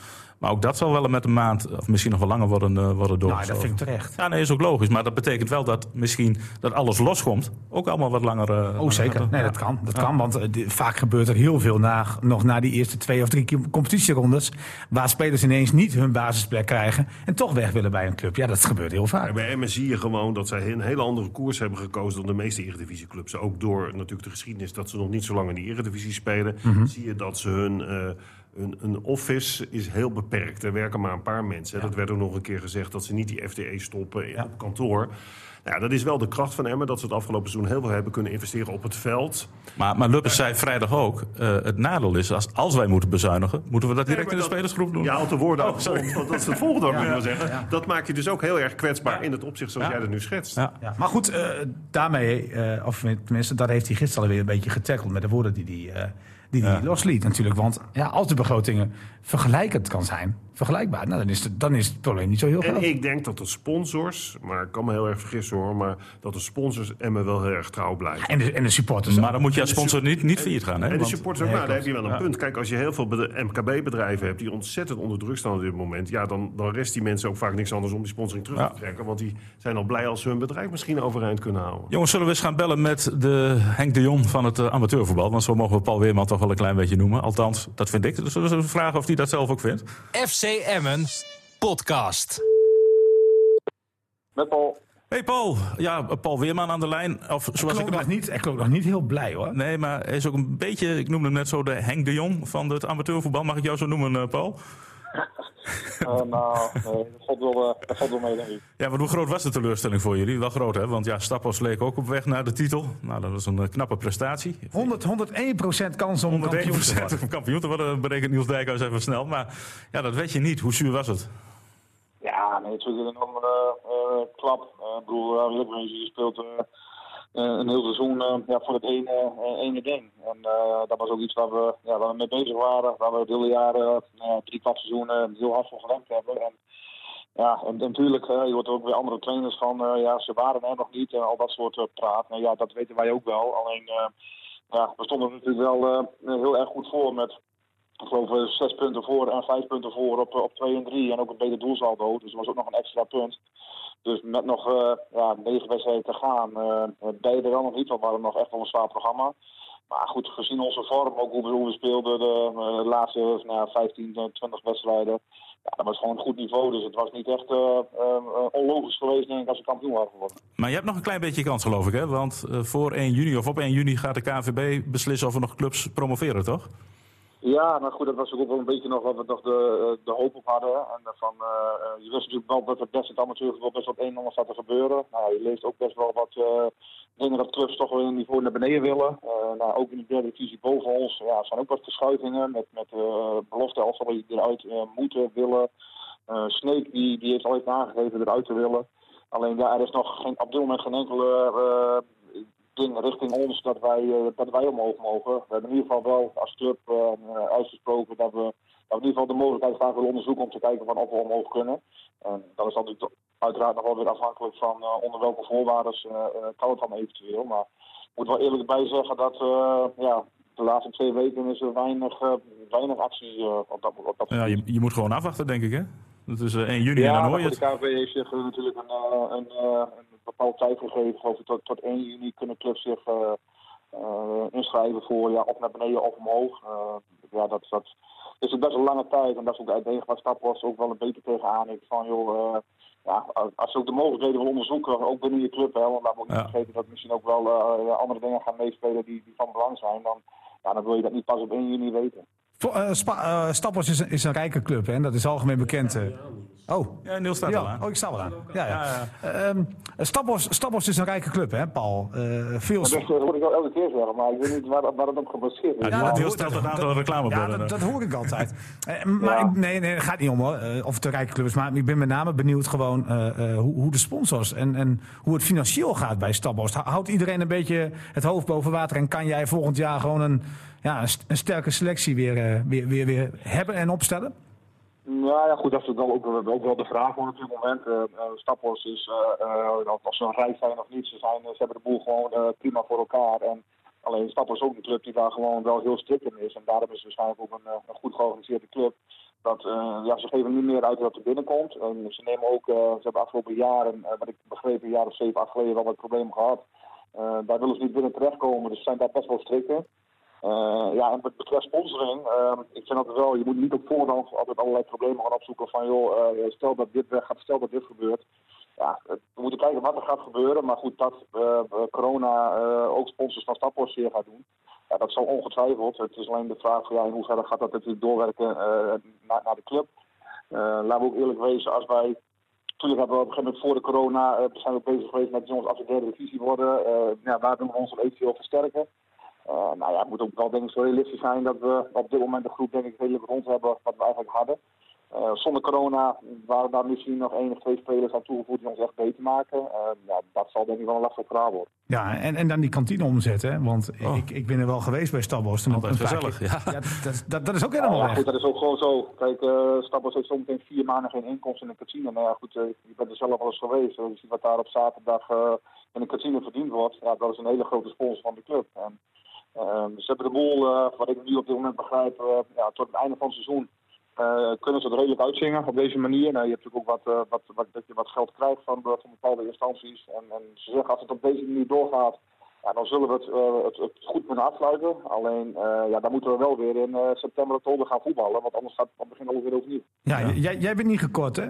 [SPEAKER 2] Maar ook dat zal wel met een maand, of misschien nog wel langer worden, eh, worden
[SPEAKER 4] Nou,
[SPEAKER 2] doorgeschoven.
[SPEAKER 4] dat vind ik terecht.
[SPEAKER 2] Ja, nee, is ook logisch. Maar dat betekent wel dat misschien dat alles loskomt. Ook allemaal wat langer. eh,
[SPEAKER 4] Oh,
[SPEAKER 2] langer
[SPEAKER 4] zeker.
[SPEAKER 2] gaat.
[SPEAKER 4] Nee,
[SPEAKER 2] Ja.
[SPEAKER 4] dat kan. Dat kan want eh, vaak gebeurt er heel veel na, nog na die eerste twee of drie competitierondes. Waar spelers ineens niet hun basisplek krijgen en toch weg willen bij een club. Ja, dat gebeurt heel vaak.
[SPEAKER 3] bij Emmen zie je gewoon dat zij een hele andere koers hebben gekozen dan de meeste eredivisieclubs. Ook door natuurlijk de geschiedenis dat ze nog niet zo lang in die eredivisie spelen.
[SPEAKER 4] Mhm.
[SPEAKER 3] Zie je dat ze hun, hun, hun office is heel beperkt. Er werken maar een paar mensen. Dat werd ook nog een keer gezegd dat ze niet die FTE stoppen
[SPEAKER 4] Ja.
[SPEAKER 3] op kantoor. Nou, ja, dat is wel de kracht van Emmen, dat ze het afgelopen seizoen heel veel hebben kunnen investeren op het veld.
[SPEAKER 2] Maar, maar Lubbers zei vrijdag ook: eh, het nadeel is, als, als wij moeten bezuinigen, moeten we dat direct
[SPEAKER 3] Nee,
[SPEAKER 2] in de
[SPEAKER 3] dat-
[SPEAKER 2] spelersgroep doen.
[SPEAKER 3] Ja, al te woorden
[SPEAKER 2] Oh, sorry.
[SPEAKER 3] Dat is het volgende wat ik wil zeggen. Dat maakt je dus ook heel erg kwetsbaar in het opzicht zoals
[SPEAKER 2] Ja.
[SPEAKER 3] jij dat nu schetst.
[SPEAKER 2] Ja.
[SPEAKER 4] Ja, maar goed, eh, daarmee, eh, of tenminste, daar heeft hij gisteren alweer een beetje getackeld met de woorden die hij, eh, die hij losliet natuurlijk. Want ja, als de begrotingen vergelijkend kan zijn, vergelijkbaar, nou, dan, is het, dan is het probleem niet zo heel groot.
[SPEAKER 3] En ik denk dat de sponsors, maar ik kan me heel erg vergissen hoor, maar dat de sponsors Emmen wel heel erg trouw blijven.
[SPEAKER 4] En de, en de supporters.
[SPEAKER 2] Maar dan moet je als sponsor niet, niet failliet gaan. Hè?
[SPEAKER 3] En de supporters ook,
[SPEAKER 4] Nee,
[SPEAKER 3] nou, daar heb je wel een
[SPEAKER 2] Ja.
[SPEAKER 3] punt. Kijk, als je heel veel MKB-bedrijven hebt die ontzettend onder druk staan op dit moment, ja, dan, dan rest die mensen ook vaak niks anders om die sponsoring terug
[SPEAKER 2] Ja.
[SPEAKER 3] te trekken. Want die zijn al blij als ze hun bedrijf misschien overeind kunnen houden.
[SPEAKER 2] Jongens, zullen we eens gaan bellen met de Henk de Jong van het eh, amateurvoetbal? Want zo mogen we Paul Weerman toch wel een klein beetje noemen. Althans, dat vind ik. Dus zullen we vragen of hij dat zelf ook vindt?
[SPEAKER 1] FC Emmen podcast.
[SPEAKER 7] Met Paul.
[SPEAKER 2] Hey Paul, ja, Paul Weerman aan de lijn. Of
[SPEAKER 4] ik
[SPEAKER 2] zoals ik hem
[SPEAKER 4] nog niet, ik klonk nog niet heel blij hoor.
[SPEAKER 2] Nee, maar hij is ook een beetje, ik noemde hem net zo de Henk de Jong van het amateurvoetbal. Mag ik jou zo noemen, eh, Paul?
[SPEAKER 7] Eh, nou, nee, dat valt wel, eh, dat valt wel mee, denk ik.
[SPEAKER 2] Ja, maar hoe groot was de teleurstelling voor jullie? Wel groot, hè? Want ja, Stappos leek ook op weg naar de titel. Nou, dat was een eh, knappe prestatie.
[SPEAKER 4] 100, 101 procent kans om kampioen te
[SPEAKER 2] 101%
[SPEAKER 4] worden.
[SPEAKER 2] om kampioen te worden, berekent Niels Dijkhuis even snel. Maar ja, dat weet je niet. Hoe zuur was het?
[SPEAKER 7] Ja, nee, het is natuurlijk een enorme eh, klap. Eh, ik bedoel, uh, eerlijk wezen, eh, een heel seizoen eh, ja, voor het ene, eh, ene ding. En dat was ook iets waar we, ja, waar we mee bezig waren. Waar we het hele jaar, drie kwart seizoenen heel hard voor gewerkt hebben. En, ja, en, natuurlijk, je hoort ook weer andere trainers van, ja, ze waren er nog niet en al dat soort praat. Nou ja, dat weten wij ook wel. Alleen, ja, we stonden natuurlijk wel heel erg goed voor met ik geloof eh, zes punten voor en vijf punten voor op, eh, op 2 en 3. En ook een beter doelsaldo. Dus dat was ook nog een extra punt. Dus met nog eh, ja, negen wedstrijden te gaan, er wel nog niet. Want we hadden nog echt wel een zwaar programma. Maar goed, gezien onze vorm, ook hoe we, hoe we speelden de, eh, laatste nou, ja, 15, eh, 20 wedstrijden. Ja, dat was gewoon een goed niveau. Dus het was niet echt onlogisch geweest, denk ik, als we kampioen waren geworden.
[SPEAKER 2] Maar je hebt nog een klein beetje kans, geloof ik, hè? Want voor 1 juni of op 1 juni gaat de KNVB beslissen of er nog clubs promoveren, toch?
[SPEAKER 7] Ja, nou goed, dat was ook wel een beetje nog wat we nog de, eh, de hoop op hadden. En eh, van, eh, je wist natuurlijk wel dat er best in het amateurvoetbal best wat een en ander staat te gebeuren. Nou, je leest ook best wel wat dingen dat clubs toch wel een niveau naar beneden willen. Nou, ook in de derde divisie boven ons ja, zijn ook wat verschuivingen met, met belofte die eruit moeten willen. Sneek die, die heeft al even aangegeven eruit te willen. Alleen ja, er is nog geen, op dit moment geen enkele richting ons dat wij, uh, dat wij omhoog mogen. We hebben in ieder geval wel als club uh, uitgesproken dat we, dat we in ieder geval de mogelijkheid graag willen onderzoeken om te kijken van of we omhoog kunnen. En dat is natuurlijk uiteraard nog wel weer afhankelijk van onder welke voorwaarden kan het dan eventueel. Maar moet wel eerlijk bij zeggen dat eh, ja, de laatste twee weken is er weinig, eh, weinig actie uh, op dat, op dat
[SPEAKER 2] Ja, je, je moet gewoon afwachten, denk ik, hè? Dat is uh, 1 juni
[SPEAKER 7] ja,
[SPEAKER 2] en dan hoor je het.
[SPEAKER 7] de KVB heeft zich natuurlijk een, een, een bepaalde tijd gegeven. Ik, tot, tot 1 juni kunnen clubs zich inschrijven voor ja, of naar beneden of omhoog. ja, dat, dat is best een lange tijd en dat is ook het enige waar Staphorst ook wel een beetje tegenaan heeft. Van joh, ja, als ze ook de mogelijkheden willen onderzoeken, ook binnen je club, hè, want laten we ook niet
[SPEAKER 2] Ja.
[SPEAKER 7] vergeten dat misschien ook wel andere dingen gaan meespelen die, die van belang zijn. Dan, ja, dan wil je dat niet pas op 1 juni weten.
[SPEAKER 4] Eh, Spa- eh, is, een- is een rijke club, hè? en dat is algemeen bekend. eh. Oh.
[SPEAKER 2] Ja, Niels staat al
[SPEAKER 4] Ja,
[SPEAKER 2] aan.
[SPEAKER 4] oh, ik sta wel aan. Ja, ja.
[SPEAKER 2] Ja,
[SPEAKER 4] Ehm, Staphorst is een rijke club, hè, Paul? Eh, veel
[SPEAKER 7] Dat, hoor ik wel elke keer zeggen, maar ik weet niet waar, waar het op gebaseerd is.
[SPEAKER 2] Ja,
[SPEAKER 4] Ja,
[SPEAKER 2] Niels stelt een
[SPEAKER 4] dat-
[SPEAKER 2] aantal
[SPEAKER 4] Ja,
[SPEAKER 2] reclameborden.
[SPEAKER 4] dat, dat hoor ik altijd. [laughs] Maar
[SPEAKER 7] Ja.
[SPEAKER 4] ik- nee, nee, het gaat niet om hoor, of het een rijke club is. Maar ik ben met name benieuwd gewoon eh, eh, hoe, hoe de sponsors en, en hoe het financieel gaat bij Staphorst. Hou- Houdt iedereen een beetje het hoofd boven water en kan jij volgend jaar gewoon een, ja, een, st- een sterke selectie weer, eh, weer, weer, weer hebben en opstellen?
[SPEAKER 7] Nou ja, goed, dat is wel ook, ook wel de vraag op dit moment. Uh, is, eh, eh, of ze rijk zijn of niet, ze, zijn, ze hebben de boel gewoon prima voor elkaar. En alleen Staphorst is ook een club die daar gewoon wel heel strikt in is. En daarom is het waarschijnlijk ook een, een goed georganiseerde club. Dat, ja, ze geven niet meer uit wat er binnenkomt. En ze nemen ook, ze hebben afgelopen jaren, wat ik begreep, een jaar of zeven, acht geleden wel wat problemen gehad. Eh, daar willen ze niet binnen terechtkomen, dus ze zijn daar best wel strikt in. Eh, ja, en wat betreft sponsoring, eh, ik vind dat wel, je moet niet op voorhand altijd allerlei problemen gaan opzoeken van joh, eh, stel dat dit weggaat, stel dat dit gebeurt. Ja, we moeten kijken wat er gaat gebeuren, maar goed, dat eh, corona ook sponsors van Staphorst zeer gaat doen. Ja, dat zal ongetwijfeld. Het is alleen de vraag van, ja, in hoeverre gaat dat natuurlijk doorwerken naar, naar de club. Eh, laten we ook eerlijk wezen, als wij Natuurlijk hebben we op een gegeven moment voor de corona zijn we bezig geweest met jongens als we derde divisie worden. ja, waar doen we ons eventueel versterken? Eh, nou ja, het moet ook wel denk ik zo realistisch zijn dat we op dit moment de groep denk ik redelijk rond hebben wat we eigenlijk hadden. Eh, zonder corona waren daar misschien nog één of twee spelers aan toegevoegd die ons echt beter maken. Eh, ja, dat zal denk ik wel een lastig verhaal worden.
[SPEAKER 4] Ja, en, en dan die kantine omzetten. hè, Want
[SPEAKER 2] Oh.
[SPEAKER 4] ik, ik ben er wel geweest bij
[SPEAKER 2] Altijd
[SPEAKER 4] paar
[SPEAKER 2] gezellig, ja.
[SPEAKER 4] Ja, dat, dat, dat is ook helemaal
[SPEAKER 7] ja,
[SPEAKER 4] weg.
[SPEAKER 7] goed, dat is ook gewoon zo. Kijk, eh Stappers heeft zometeen vier maanden geen inkomsten in een kantine. Nou ja, goed, je bent er zelf al eens geweest. Je ziet wat daar op zaterdag in een kantine verdiend wordt. Ja, dat is een hele grote sponsor van de club. En, ze hebben de boel, eh, wat ik nu op dit moment begrijp, eh, ja, tot het einde van het seizoen eh, kunnen ze het redelijk uitzingen op deze manier. Nou, je hebt natuurlijk ook wat, eh, wat, wat, dat je wat geld krijgt van, van bepaalde instanties. En, en ze zeggen als het op deze manier doorgaat, ja, dan zullen we het, eh, het, het goed kunnen afsluiten. Alleen, eh, ja, dan moeten we wel weer in eh, september, oktober gaan voetballen. Want anders gaat het beginnen we weer overnieuw.
[SPEAKER 4] Ja, Jij, jij bent niet gekort, hè?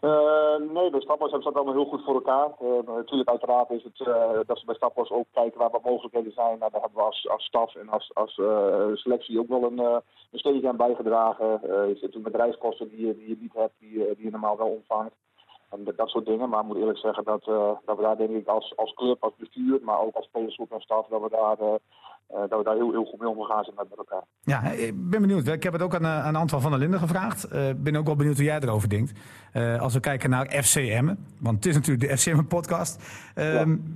[SPEAKER 7] Eh, nee, bij Stappers hebben ze dat allemaal heel goed voor elkaar. Eh, natuurlijk, uiteraard is het eh, dat ze bij Stappers ook kijken waar wat mogelijkheden zijn. Nou, daar hebben we als, als staf en als, als selectie ook wel een, een steentje aan bijgedragen. Je zit natuurlijk met reiskosten die, je- die je niet hebt, die, die je normaal wel ontvangt. En dat, soort dingen. Maar ik moet eerlijk zeggen dat, dat we daar denk ik als, als club, als bestuur, maar ook als spelersgroep en staf, dat we daar, dat we daar heel, heel goed mee omgegaan zijn met, met elkaar.
[SPEAKER 4] Ja, ik ben benieuwd. Ik heb het ook aan, eh, aan Antoine van der Linden gevraagd. Ik ben ook wel benieuwd hoe jij erover denkt. Eh, als we kijken naar FCM, want het is natuurlijk de FCM-podcast.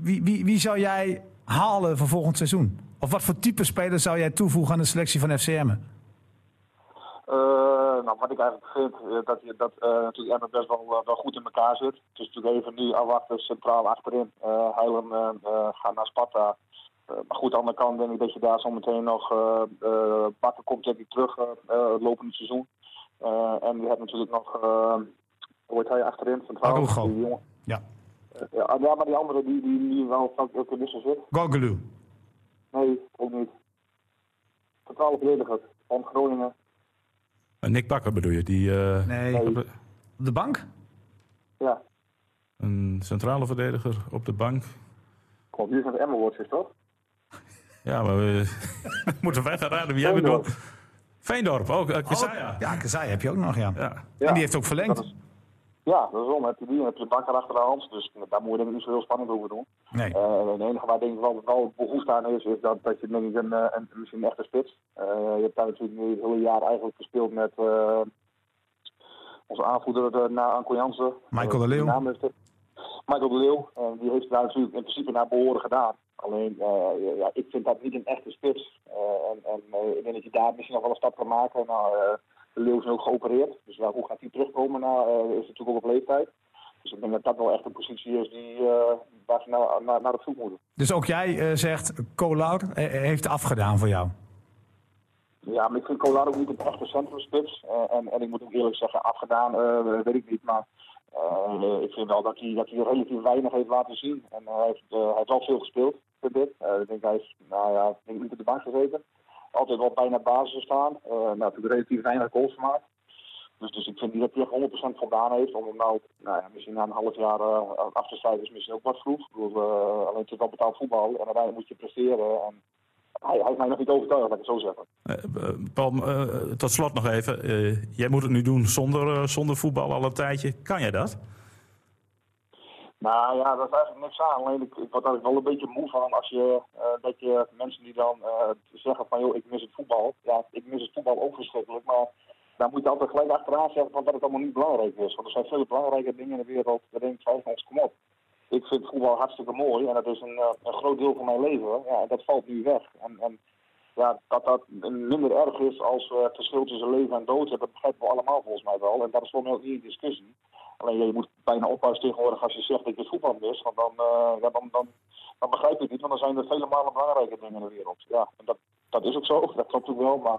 [SPEAKER 4] wie, wie, wie zou jij halen voor volgend seizoen? Of wat voor type speler zou jij toevoegen aan de selectie van FCM?
[SPEAKER 7] Eh, nou, wat ik eigenlijk vind, eh, dat, je, dat eh, natuurlijk Emmen best wel, eh, wel goed in elkaar zit. Het is natuurlijk even nu afwachten, centraal achterin. Heilen eh, eh, gaat naar Sparta. Eh, maar goed, aan de andere kant denk ik dat je daar zo meteen nog... eh eh, Bakker komt denk ik terug eh, eh, het lopende seizoen. Eh, en je hebt natuurlijk nog... eh hoe heet hij achterin? Centraal.
[SPEAKER 4] Arugo.
[SPEAKER 7] Die jongen.
[SPEAKER 4] Ja,
[SPEAKER 7] Eh, ja, ja, maar die andere die, die, die wel ook in wissel zit.
[SPEAKER 4] Gogolu.
[SPEAKER 7] Nee, ook niet. Centrale verdediger van Groningen.
[SPEAKER 2] Eh, Nick Bakker bedoel je, die eh,
[SPEAKER 4] Nee,
[SPEAKER 2] op de-
[SPEAKER 4] de bank?
[SPEAKER 7] Ja,
[SPEAKER 2] een centrale verdediger op de bank.
[SPEAKER 7] klopt. Hier zijn de Emmerwatches, toch?
[SPEAKER 2] Ja, maar we [laughs] moeten wij gaan raden wie jij
[SPEAKER 7] Veendorp.
[SPEAKER 2] bedoelt. Veendorp, ook. Uh.
[SPEAKER 4] Ja, Kazai heb je ook nog, ja. En die heeft ook verlengd.
[SPEAKER 7] Dat is- Ja, dat is om. Heb je die, dan heb je Bakker achter de hand. Dus daar moet je denk ik niet zo heel spannend over doen.
[SPEAKER 4] Nee.
[SPEAKER 7] Eh, het enige waar denk ik wel, wel behoefte aan is, is dat, dat je denk ik een, eh, een, misschien een echte spits. Eh, je hebt daar natuurlijk nu het hele jaar eigenlijk gespeeld met eh, onze aanvoerder uh, na Anko Jansen.
[SPEAKER 4] Michael de
[SPEAKER 7] Eh,
[SPEAKER 4] Leeuw.
[SPEAKER 7] Michael de Leeuw. Eh, die heeft daar natuurlijk in principe naar behoren gedaan. Alleen, eh, ja, ik vind dat niet een echte spits. Eh, en en eh, ik denk dat je daar misschien nog wel een stap kan maken. Nou, de Leeuw is ook geopereerd. Dus hoe gaat hij terugkomen? Nou, is natuurlijk ook op leeftijd. Dus ik denk dat dat wel echt een positie is die, uh, waar ze naar, naar, naar de voet moeten.
[SPEAKER 4] Dus ook jij uh, zegt, Kolar uh, heeft afgedaan voor jou?
[SPEAKER 7] Ja, maar ik vind Kolar ook niet een echte centrumspits. en, en ik moet ook eerlijk zeggen, afgedaan weet ik niet. Maar ik vind wel dat hij, dat hij relatief weinig heeft laten zien. En hij, heeft, hij heeft wel veel gespeeld, vind ik. ik denk hij is, nou ja, ik denk niet op de bank gezeten. Altijd wel bijna basis staan. nou, natuurlijk relatief weinig goals gemaakt. Dus, dus ik vind niet dat hij echt 100% voldaan heeft. Om nou, nou ja, misschien na een half jaar uh, af te is misschien ook wat vroeg. Ik bedoel, uh, alleen het is wel betaald voetbal en uiteindelijk moet je presteren. En hij, heeft mij nog niet overtuigd, laat ik het zo zeggen.
[SPEAKER 2] Uh, Paul, tot slot nog even. jij moet het nu doen zonder, zonder voetbal al een tijdje. Kan jij dat?
[SPEAKER 7] Nou ja, dat is eigenlijk niks aan. Alleen ik, ik word daar wel een beetje moe van als je, dat je mensen die dan zeggen van joh, ik mis het voetbal. Ja, ik mis het voetbal ook verschrikkelijk, maar dan moet je altijd gelijk achteraan zeggen van dat het allemaal niet belangrijk is. Want er zijn veel belangrijke dingen in de wereld waarin ik ons kom op. Ik vind voetbal hartstikke mooi en dat is een, een groot deel van mijn leven. Ja, dat valt nu weg. En, en ja, dat dat minder erg is als uh, het verschil tussen leven en dood, dat begrijpen we allemaal volgens mij wel. En dat is voor mij ook niet in discussie. Alleen je moet bijna oppassen tegenwoordig als je zegt dat je voetbal mis. Want dan, ja, dan, dan, begrijp ik niet, want dan zijn er vele malen belangrijke dingen in de wereld. Ja, en dat, dat is ook zo, [laughs] dat klopt ook wel. Maar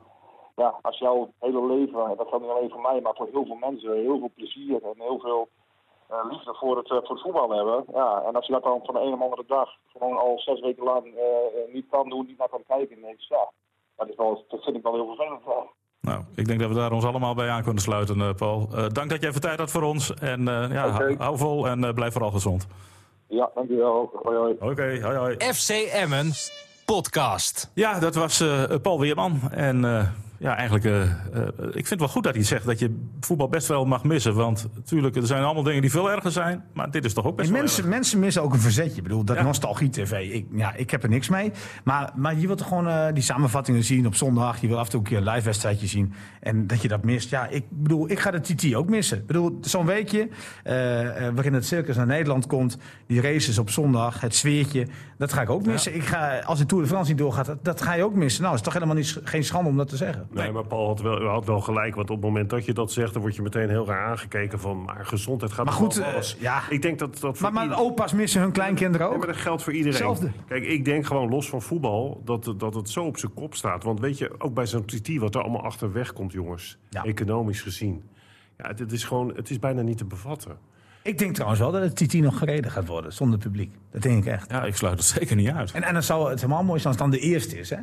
[SPEAKER 7] ja, als jouw hele leven, en dat geldt niet alleen voor mij, maar voor heel veel mensen, heel veel plezier en heel veel liefde voor het, uh, voor het voetbal hebben. Ja, en als je dat dan van de ene op andere dag gewoon al zes weken lang uh, niet kan doen, niet naar kan kijken, nee, ja, dat, is wel, dat vind ik wel heel vervelend.
[SPEAKER 2] Nou, ik denk dat we daar ons allemaal bij aan kunnen sluiten, Paul. dank dat jij even tijd had voor ons. En ja, okay. hou vol en blijf vooral gezond.
[SPEAKER 7] Ja, dankjewel. Hoi, hoi.
[SPEAKER 2] Oké, okay, hoi, hoi.
[SPEAKER 1] FC Emmen podcast.
[SPEAKER 2] Ja, dat was Paul Weerman. En ja, eigenlijk, uh, uh, ik vind het wel goed dat hij zegt dat je voetbal best wel mag missen. Want natuurlijk, er zijn allemaal dingen die veel erger zijn. Maar dit is toch ook best
[SPEAKER 4] en
[SPEAKER 2] wel
[SPEAKER 4] mensen, mensen missen ook een verzetje. Ik bedoel, dat ja. nostalgie-tv, ik, ja, ik heb er niks mee. Maar, maar je wilt gewoon uh, die samenvattingen zien op zondag. Je wil af en toe een keer een live wedstrijdje zien. En dat je dat mist. Ja, ik bedoel, ik ga de TT ook missen. Ik bedoel, zo'n weekje waarin het circus naar Nederland komt. Die races op zondag, het sfeertje. Dat ga ik ook missen. Ja. Ik ga, als de Tour de France niet doorgaat, dat, dat ga je ook missen. Nou, is toch helemaal niet, geen schande om dat te zeggen.
[SPEAKER 3] Nee, maar Paul had wel, had wel gelijk. Want op het moment dat je dat zegt, dan word je meteen heel raar aangekeken van... maar gezondheid gaat
[SPEAKER 4] maar goed,
[SPEAKER 3] alles.
[SPEAKER 4] Uh, ja.
[SPEAKER 3] Ik denk dat dat
[SPEAKER 4] maar, maar opa's missen hun kleinkinderen ook.
[SPEAKER 3] Ja, maar dat geldt voor iedereen.
[SPEAKER 4] Hetzelfde.
[SPEAKER 3] Kijk, ik denk gewoon los van voetbal dat, dat het zo op zijn kop staat. Want weet je, ook bij zo'n TT wat er allemaal achterweg komt, jongens. Ja. Economisch gezien. Ja, het, het, is gewoon, het is bijna niet te bevatten.
[SPEAKER 4] Ik denk trouwens wel dat het TT nog gereden gaat worden zonder publiek. Dat denk ik echt.
[SPEAKER 2] Ja, ik sluit het zeker niet uit.
[SPEAKER 4] En, en dan zou het helemaal mooi zijn als het dan de eerste is, hè?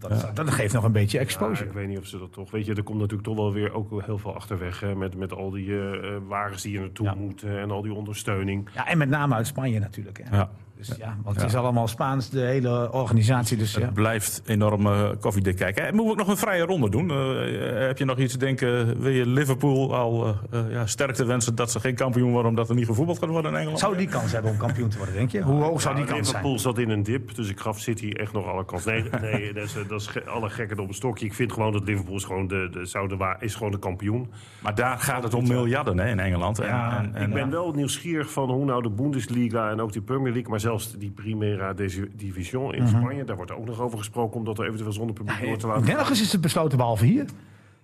[SPEAKER 4] Dat, ja. dat, geeft nog een beetje exposure.
[SPEAKER 3] Ja, ik weet niet of ze dat toch. Weet je, er komt natuurlijk toch wel weer ook heel veel achterweg. Hè, met, met al die uh, wagens die je naartoe ja. moeten en al die ondersteuning.
[SPEAKER 4] Ja, en met name uit Spanje natuurlijk. Hè.
[SPEAKER 2] Ja.
[SPEAKER 4] Dus ja, want het is allemaal Spaans, de hele organisatie. Dus,
[SPEAKER 2] het blijft enorm uh, koffiedik kijken. En moeten we ook nog een vrije ronde doen? Uh, heb je nog iets te denken? Wil je Liverpool al uh, ja, sterkte wensen dat ze geen kampioen worden... omdat er niet gevoetbald gaat worden in Engeland?
[SPEAKER 4] Zou die kans hebben om kampioen te worden, denk je? Hoe hoog zou die kans zijn?
[SPEAKER 3] Liverpool zat in een dip, dus ik gaf City echt nog alle kans. Nee, [laughs] nee dat is, dat is alle gekken op een stokje. Ik vind gewoon dat Liverpool is gewoon de, de, zou de, is gewoon de kampioen.
[SPEAKER 2] Maar daar gaat het om miljarden hè, in Engeland.
[SPEAKER 3] Ja,
[SPEAKER 2] en, en,
[SPEAKER 3] ik ben wel nieuwsgierig van hoe nou de Bundesliga en ook die Premier League... maar zelfs die Premier Division in Spanje. Daar wordt ook nog over gesproken om dat er eventueel zonder publiek door te laten.
[SPEAKER 4] Nergens is het besloten behalve hier.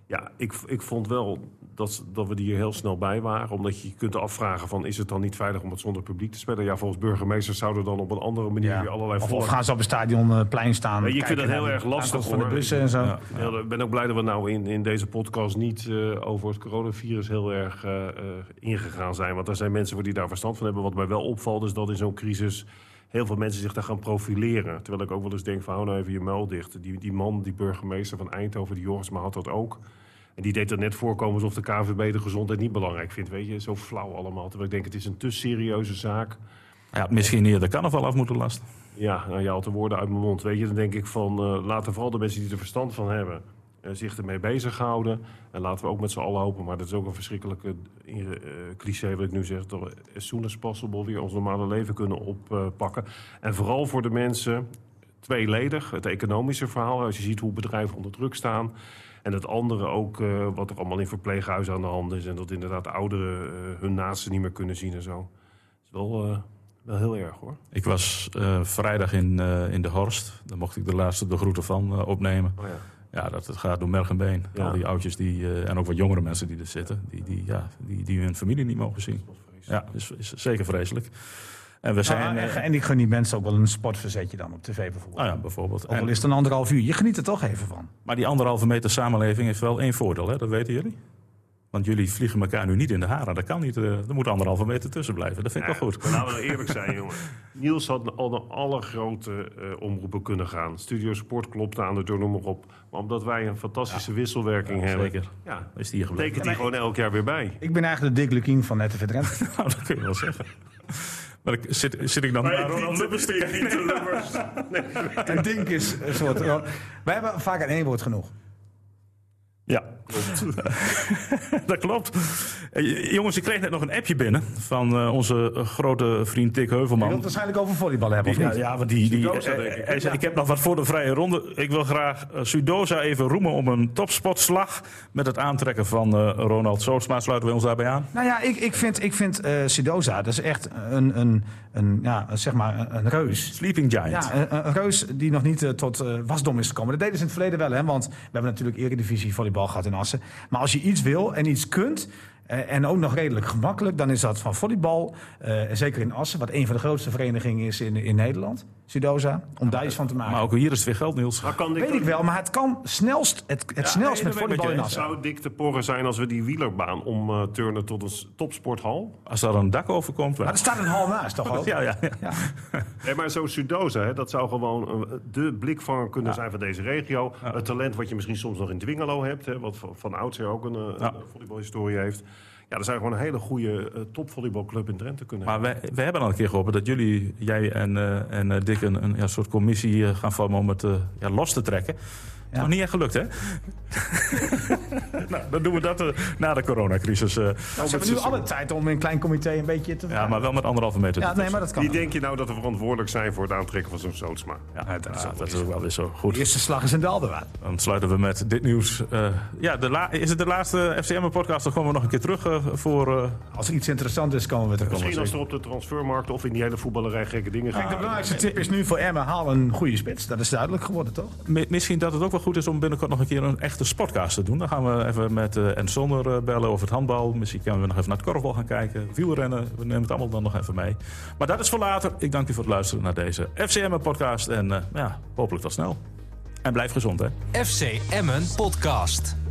[SPEAKER 3] Ja, ik, ik vond wel dat, dat we er hier heel snel bij waren. Omdat je kunt afvragen van is het dan niet veilig om het zonder publiek te spelen? Ja, volgens burgemeesters zouden dan op een andere manier
[SPEAKER 4] ja.
[SPEAKER 3] allerlei...
[SPEAKER 4] Of, of gaan ze op het stadionplein staan.
[SPEAKER 3] Ja, je vindt het heel erg lastig
[SPEAKER 4] van de bussen en zo.
[SPEAKER 3] Ja. Ja. Ik ben ook blij dat we nou in, in deze podcast niet uh, over het coronavirus heel erg uh, uh, ingegaan zijn. Want er zijn mensen voor die daar verstand van hebben. Wat mij wel opvalt is dat in zo'n crisis heel veel mensen zich daar gaan profileren. Terwijl ik ook wel eens denk van hou nou even je muil dicht. Die, die man, die burgemeester van Eindhoven, die Jorisma had dat ook. En die deed er net voorkomen alsof de KVB de gezondheid niet belangrijk vindt. Weet je, zo flauw allemaal. Terwijl ik denk het is een te serieuze zaak.
[SPEAKER 2] Ja, misschien hier de carnaval af moeten lasten.
[SPEAKER 3] Ja, nou, je haalt de woorden uit mijn mond. Weet je, dan denk ik van uh, laten vooral de mensen die er verstand van hebben... Uh, zich ermee bezighouden. En laten we ook met z'n allen hopen, maar dat is ook een verschrikkelijke uh, cliché wat ik nu zeg, dat we as soon as possible weer ons normale leven kunnen oppakken. en vooral voor de mensen, tweeledig, het economische verhaal, als je ziet hoe bedrijven onder druk staan. En het andere ook, uh, wat er allemaal in verpleeghuizen aan de hand is. En dat inderdaad ouderen uh, hun naasten niet meer kunnen zien en zo. Dat is wel, uh, wel heel erg hoor.
[SPEAKER 2] Ik was vrijdag in, in de Horst. Daar mocht ik de laatste de groeten van opnemen.
[SPEAKER 3] Oh, ja.
[SPEAKER 2] Ja, dat het gaat door merg en been. Ja. Al die oudjes die, en ook wat jongere mensen die er zitten, die, die, ja, die, die hun familie niet mogen zien. Ja, is, is zeker vreselijk. En we zijn...
[SPEAKER 4] Nou,
[SPEAKER 2] eh,
[SPEAKER 4] en, en ik gun die mensen ook wel een sportverzetje dan op tv bijvoorbeeld.
[SPEAKER 2] nou ja, bijvoorbeeld.
[SPEAKER 4] Ook al is het een anderhalf uur. Je geniet er toch even van.
[SPEAKER 2] maar die anderhalve meter samenleving heeft wel één voordeel, hè? dat weten jullie. Want jullie vliegen elkaar nu niet in de haren. Dat kan niet. eh, Er moet anderhalve meter tussen blijven. Dat vind ik wel goed.
[SPEAKER 3] Maar laten we eerlijk [laughs] zijn, jongen. Niels had al naar alle grote eh, omroepen kunnen gaan. Studio Sport klopte aan de deur, noem maar op. Maar omdat wij een fantastische wisselwerking
[SPEAKER 2] Ja,
[SPEAKER 3] hebben...
[SPEAKER 2] zeker.
[SPEAKER 3] Ja,
[SPEAKER 2] Is die hier gebleven?
[SPEAKER 3] tekent hij gewoon elk jaar weer bij.
[SPEAKER 4] Ik ben eigenlijk de Dick Lukien van Nette Verdrent. [laughs]
[SPEAKER 2] Nou, dat kun je wel zeggen. Maar ik, zit, zit ik dan naar Ronald Lubbers te kijken?
[SPEAKER 4] een dink is soort... Wij hebben vaak aan één woord genoeg.
[SPEAKER 2] Ja, [laughs] dat klopt. Eh, Jongens, ik kreeg net nog een appje binnen van eh, onze grote vriend Dick
[SPEAKER 4] Je wilt
[SPEAKER 2] Heuvelman.
[SPEAKER 4] het waarschijnlijk over volleybal hebben, of niet?
[SPEAKER 2] ja, want die, die, eh,
[SPEAKER 3] ik.
[SPEAKER 2] hij zei, ik heb nog wat voor de vrije ronde. Ik wil graag Sudosa even roemen om een topspotslag met het aantrekken van Ronald Sootsma. Sluiten we ons daarbij aan?
[SPEAKER 4] Nou ja, ik, ik vind, ik vind Sidoza, dat is echt een, een, een, ja, zeg maar een, reus.
[SPEAKER 2] Sleeping Giant.
[SPEAKER 4] Ja, een, een reus die nog niet tot wasdom is gekomen. Dat deden ze in het verleden wel, hè? want we hebben natuurlijk Eredivisie volleybal gehad in Assen. Maar als je iets wil en iets kunt, en ook nog redelijk gemakkelijk, dan is dat van volleybal. eh, zeker in Assen, wat een van de grootste verenigingen is in, in Nederland. Sidoza, om daar iets van te maken.
[SPEAKER 2] Maar ook hier is het weer geld, Niels.
[SPEAKER 3] Maar kan Dick
[SPEAKER 4] Weet ik wel, maar het kan snelst, het, het snelst
[SPEAKER 2] nee,
[SPEAKER 4] met volleybal
[SPEAKER 2] met
[SPEAKER 4] in Assen.
[SPEAKER 3] zou dik te porren zijn als we die wielerbaan omturnen tot een topsporthal?
[SPEAKER 2] Als daar een dak over komt.
[SPEAKER 4] Maar er staat een hal naast, toch [laughs] ook?
[SPEAKER 2] Ja, ja, ja.
[SPEAKER 4] Ja. [laughs]
[SPEAKER 3] Nee, maar zo'n Sudoza, hè, dat zou gewoon eh, de blikvanger kunnen zijn van deze regio. Het talent wat je misschien soms nog in Dwingelo hebt, hè, wat van, van oudsher ook een, eh,
[SPEAKER 2] Ja.
[SPEAKER 3] een volleybalhistorie heeft. Ja, er zijn gewoon een hele goede eh, topvolleybalclub in Drenthe kunnen
[SPEAKER 2] Maar we, we hebben al een keer gehoord dat jullie, jij en, eh, en eh, Dick, een, een ja, soort commissie gaan vormen om het ja, los te trekken. Nog niet echt gelukt, hè? [laughs] nou, dan doen we dat eh, na de coronacrisis. eh.
[SPEAKER 4] Nou, ze hebben nu alle tijd om in een klein comité een beetje te
[SPEAKER 2] ja, maar wel met anderhalve meter.
[SPEAKER 4] Ja, nee, maar dat kan.
[SPEAKER 3] Wie denk je nou dat er verantwoordelijk zijn voor het aantrekken van zo'n Sootsma?
[SPEAKER 2] Ja, dat, is, dat is ook wel weer zo. Goed,
[SPEAKER 4] De eerste slag is in Dalderwaard.
[SPEAKER 2] dan sluiten we met dit nieuws. Eh, ja, de la- is het de laatste FCM-podcast? Dan komen we nog een keer terug eh, voor... eh,
[SPEAKER 4] Als er iets interessants is, komen we terug.
[SPEAKER 3] Misschien als er op de transfermarkt of in die hele voetballerij gekke dingen
[SPEAKER 4] Kijk,
[SPEAKER 3] gaan.
[SPEAKER 4] de belangrijkste tip is nu voor Emma, haal een goede spits. Dat is duidelijk geworden, toch?
[SPEAKER 2] Mi- Misschien dat het ook goed is om binnenkort nog een keer een echte sportcast te doen. Dan gaan we even met eh en zonder eh, bellen over het handbal. Misschien kunnen we nog even naar het korfbal gaan kijken. Wielrennen, we nemen het allemaal dan nog even mee. Maar dat is voor later. Ik dank u voor het luisteren naar deze FCM-podcast. En eh, ja, hopelijk tot snel. En blijf gezond, hè.
[SPEAKER 1] FC Emmen Podcast.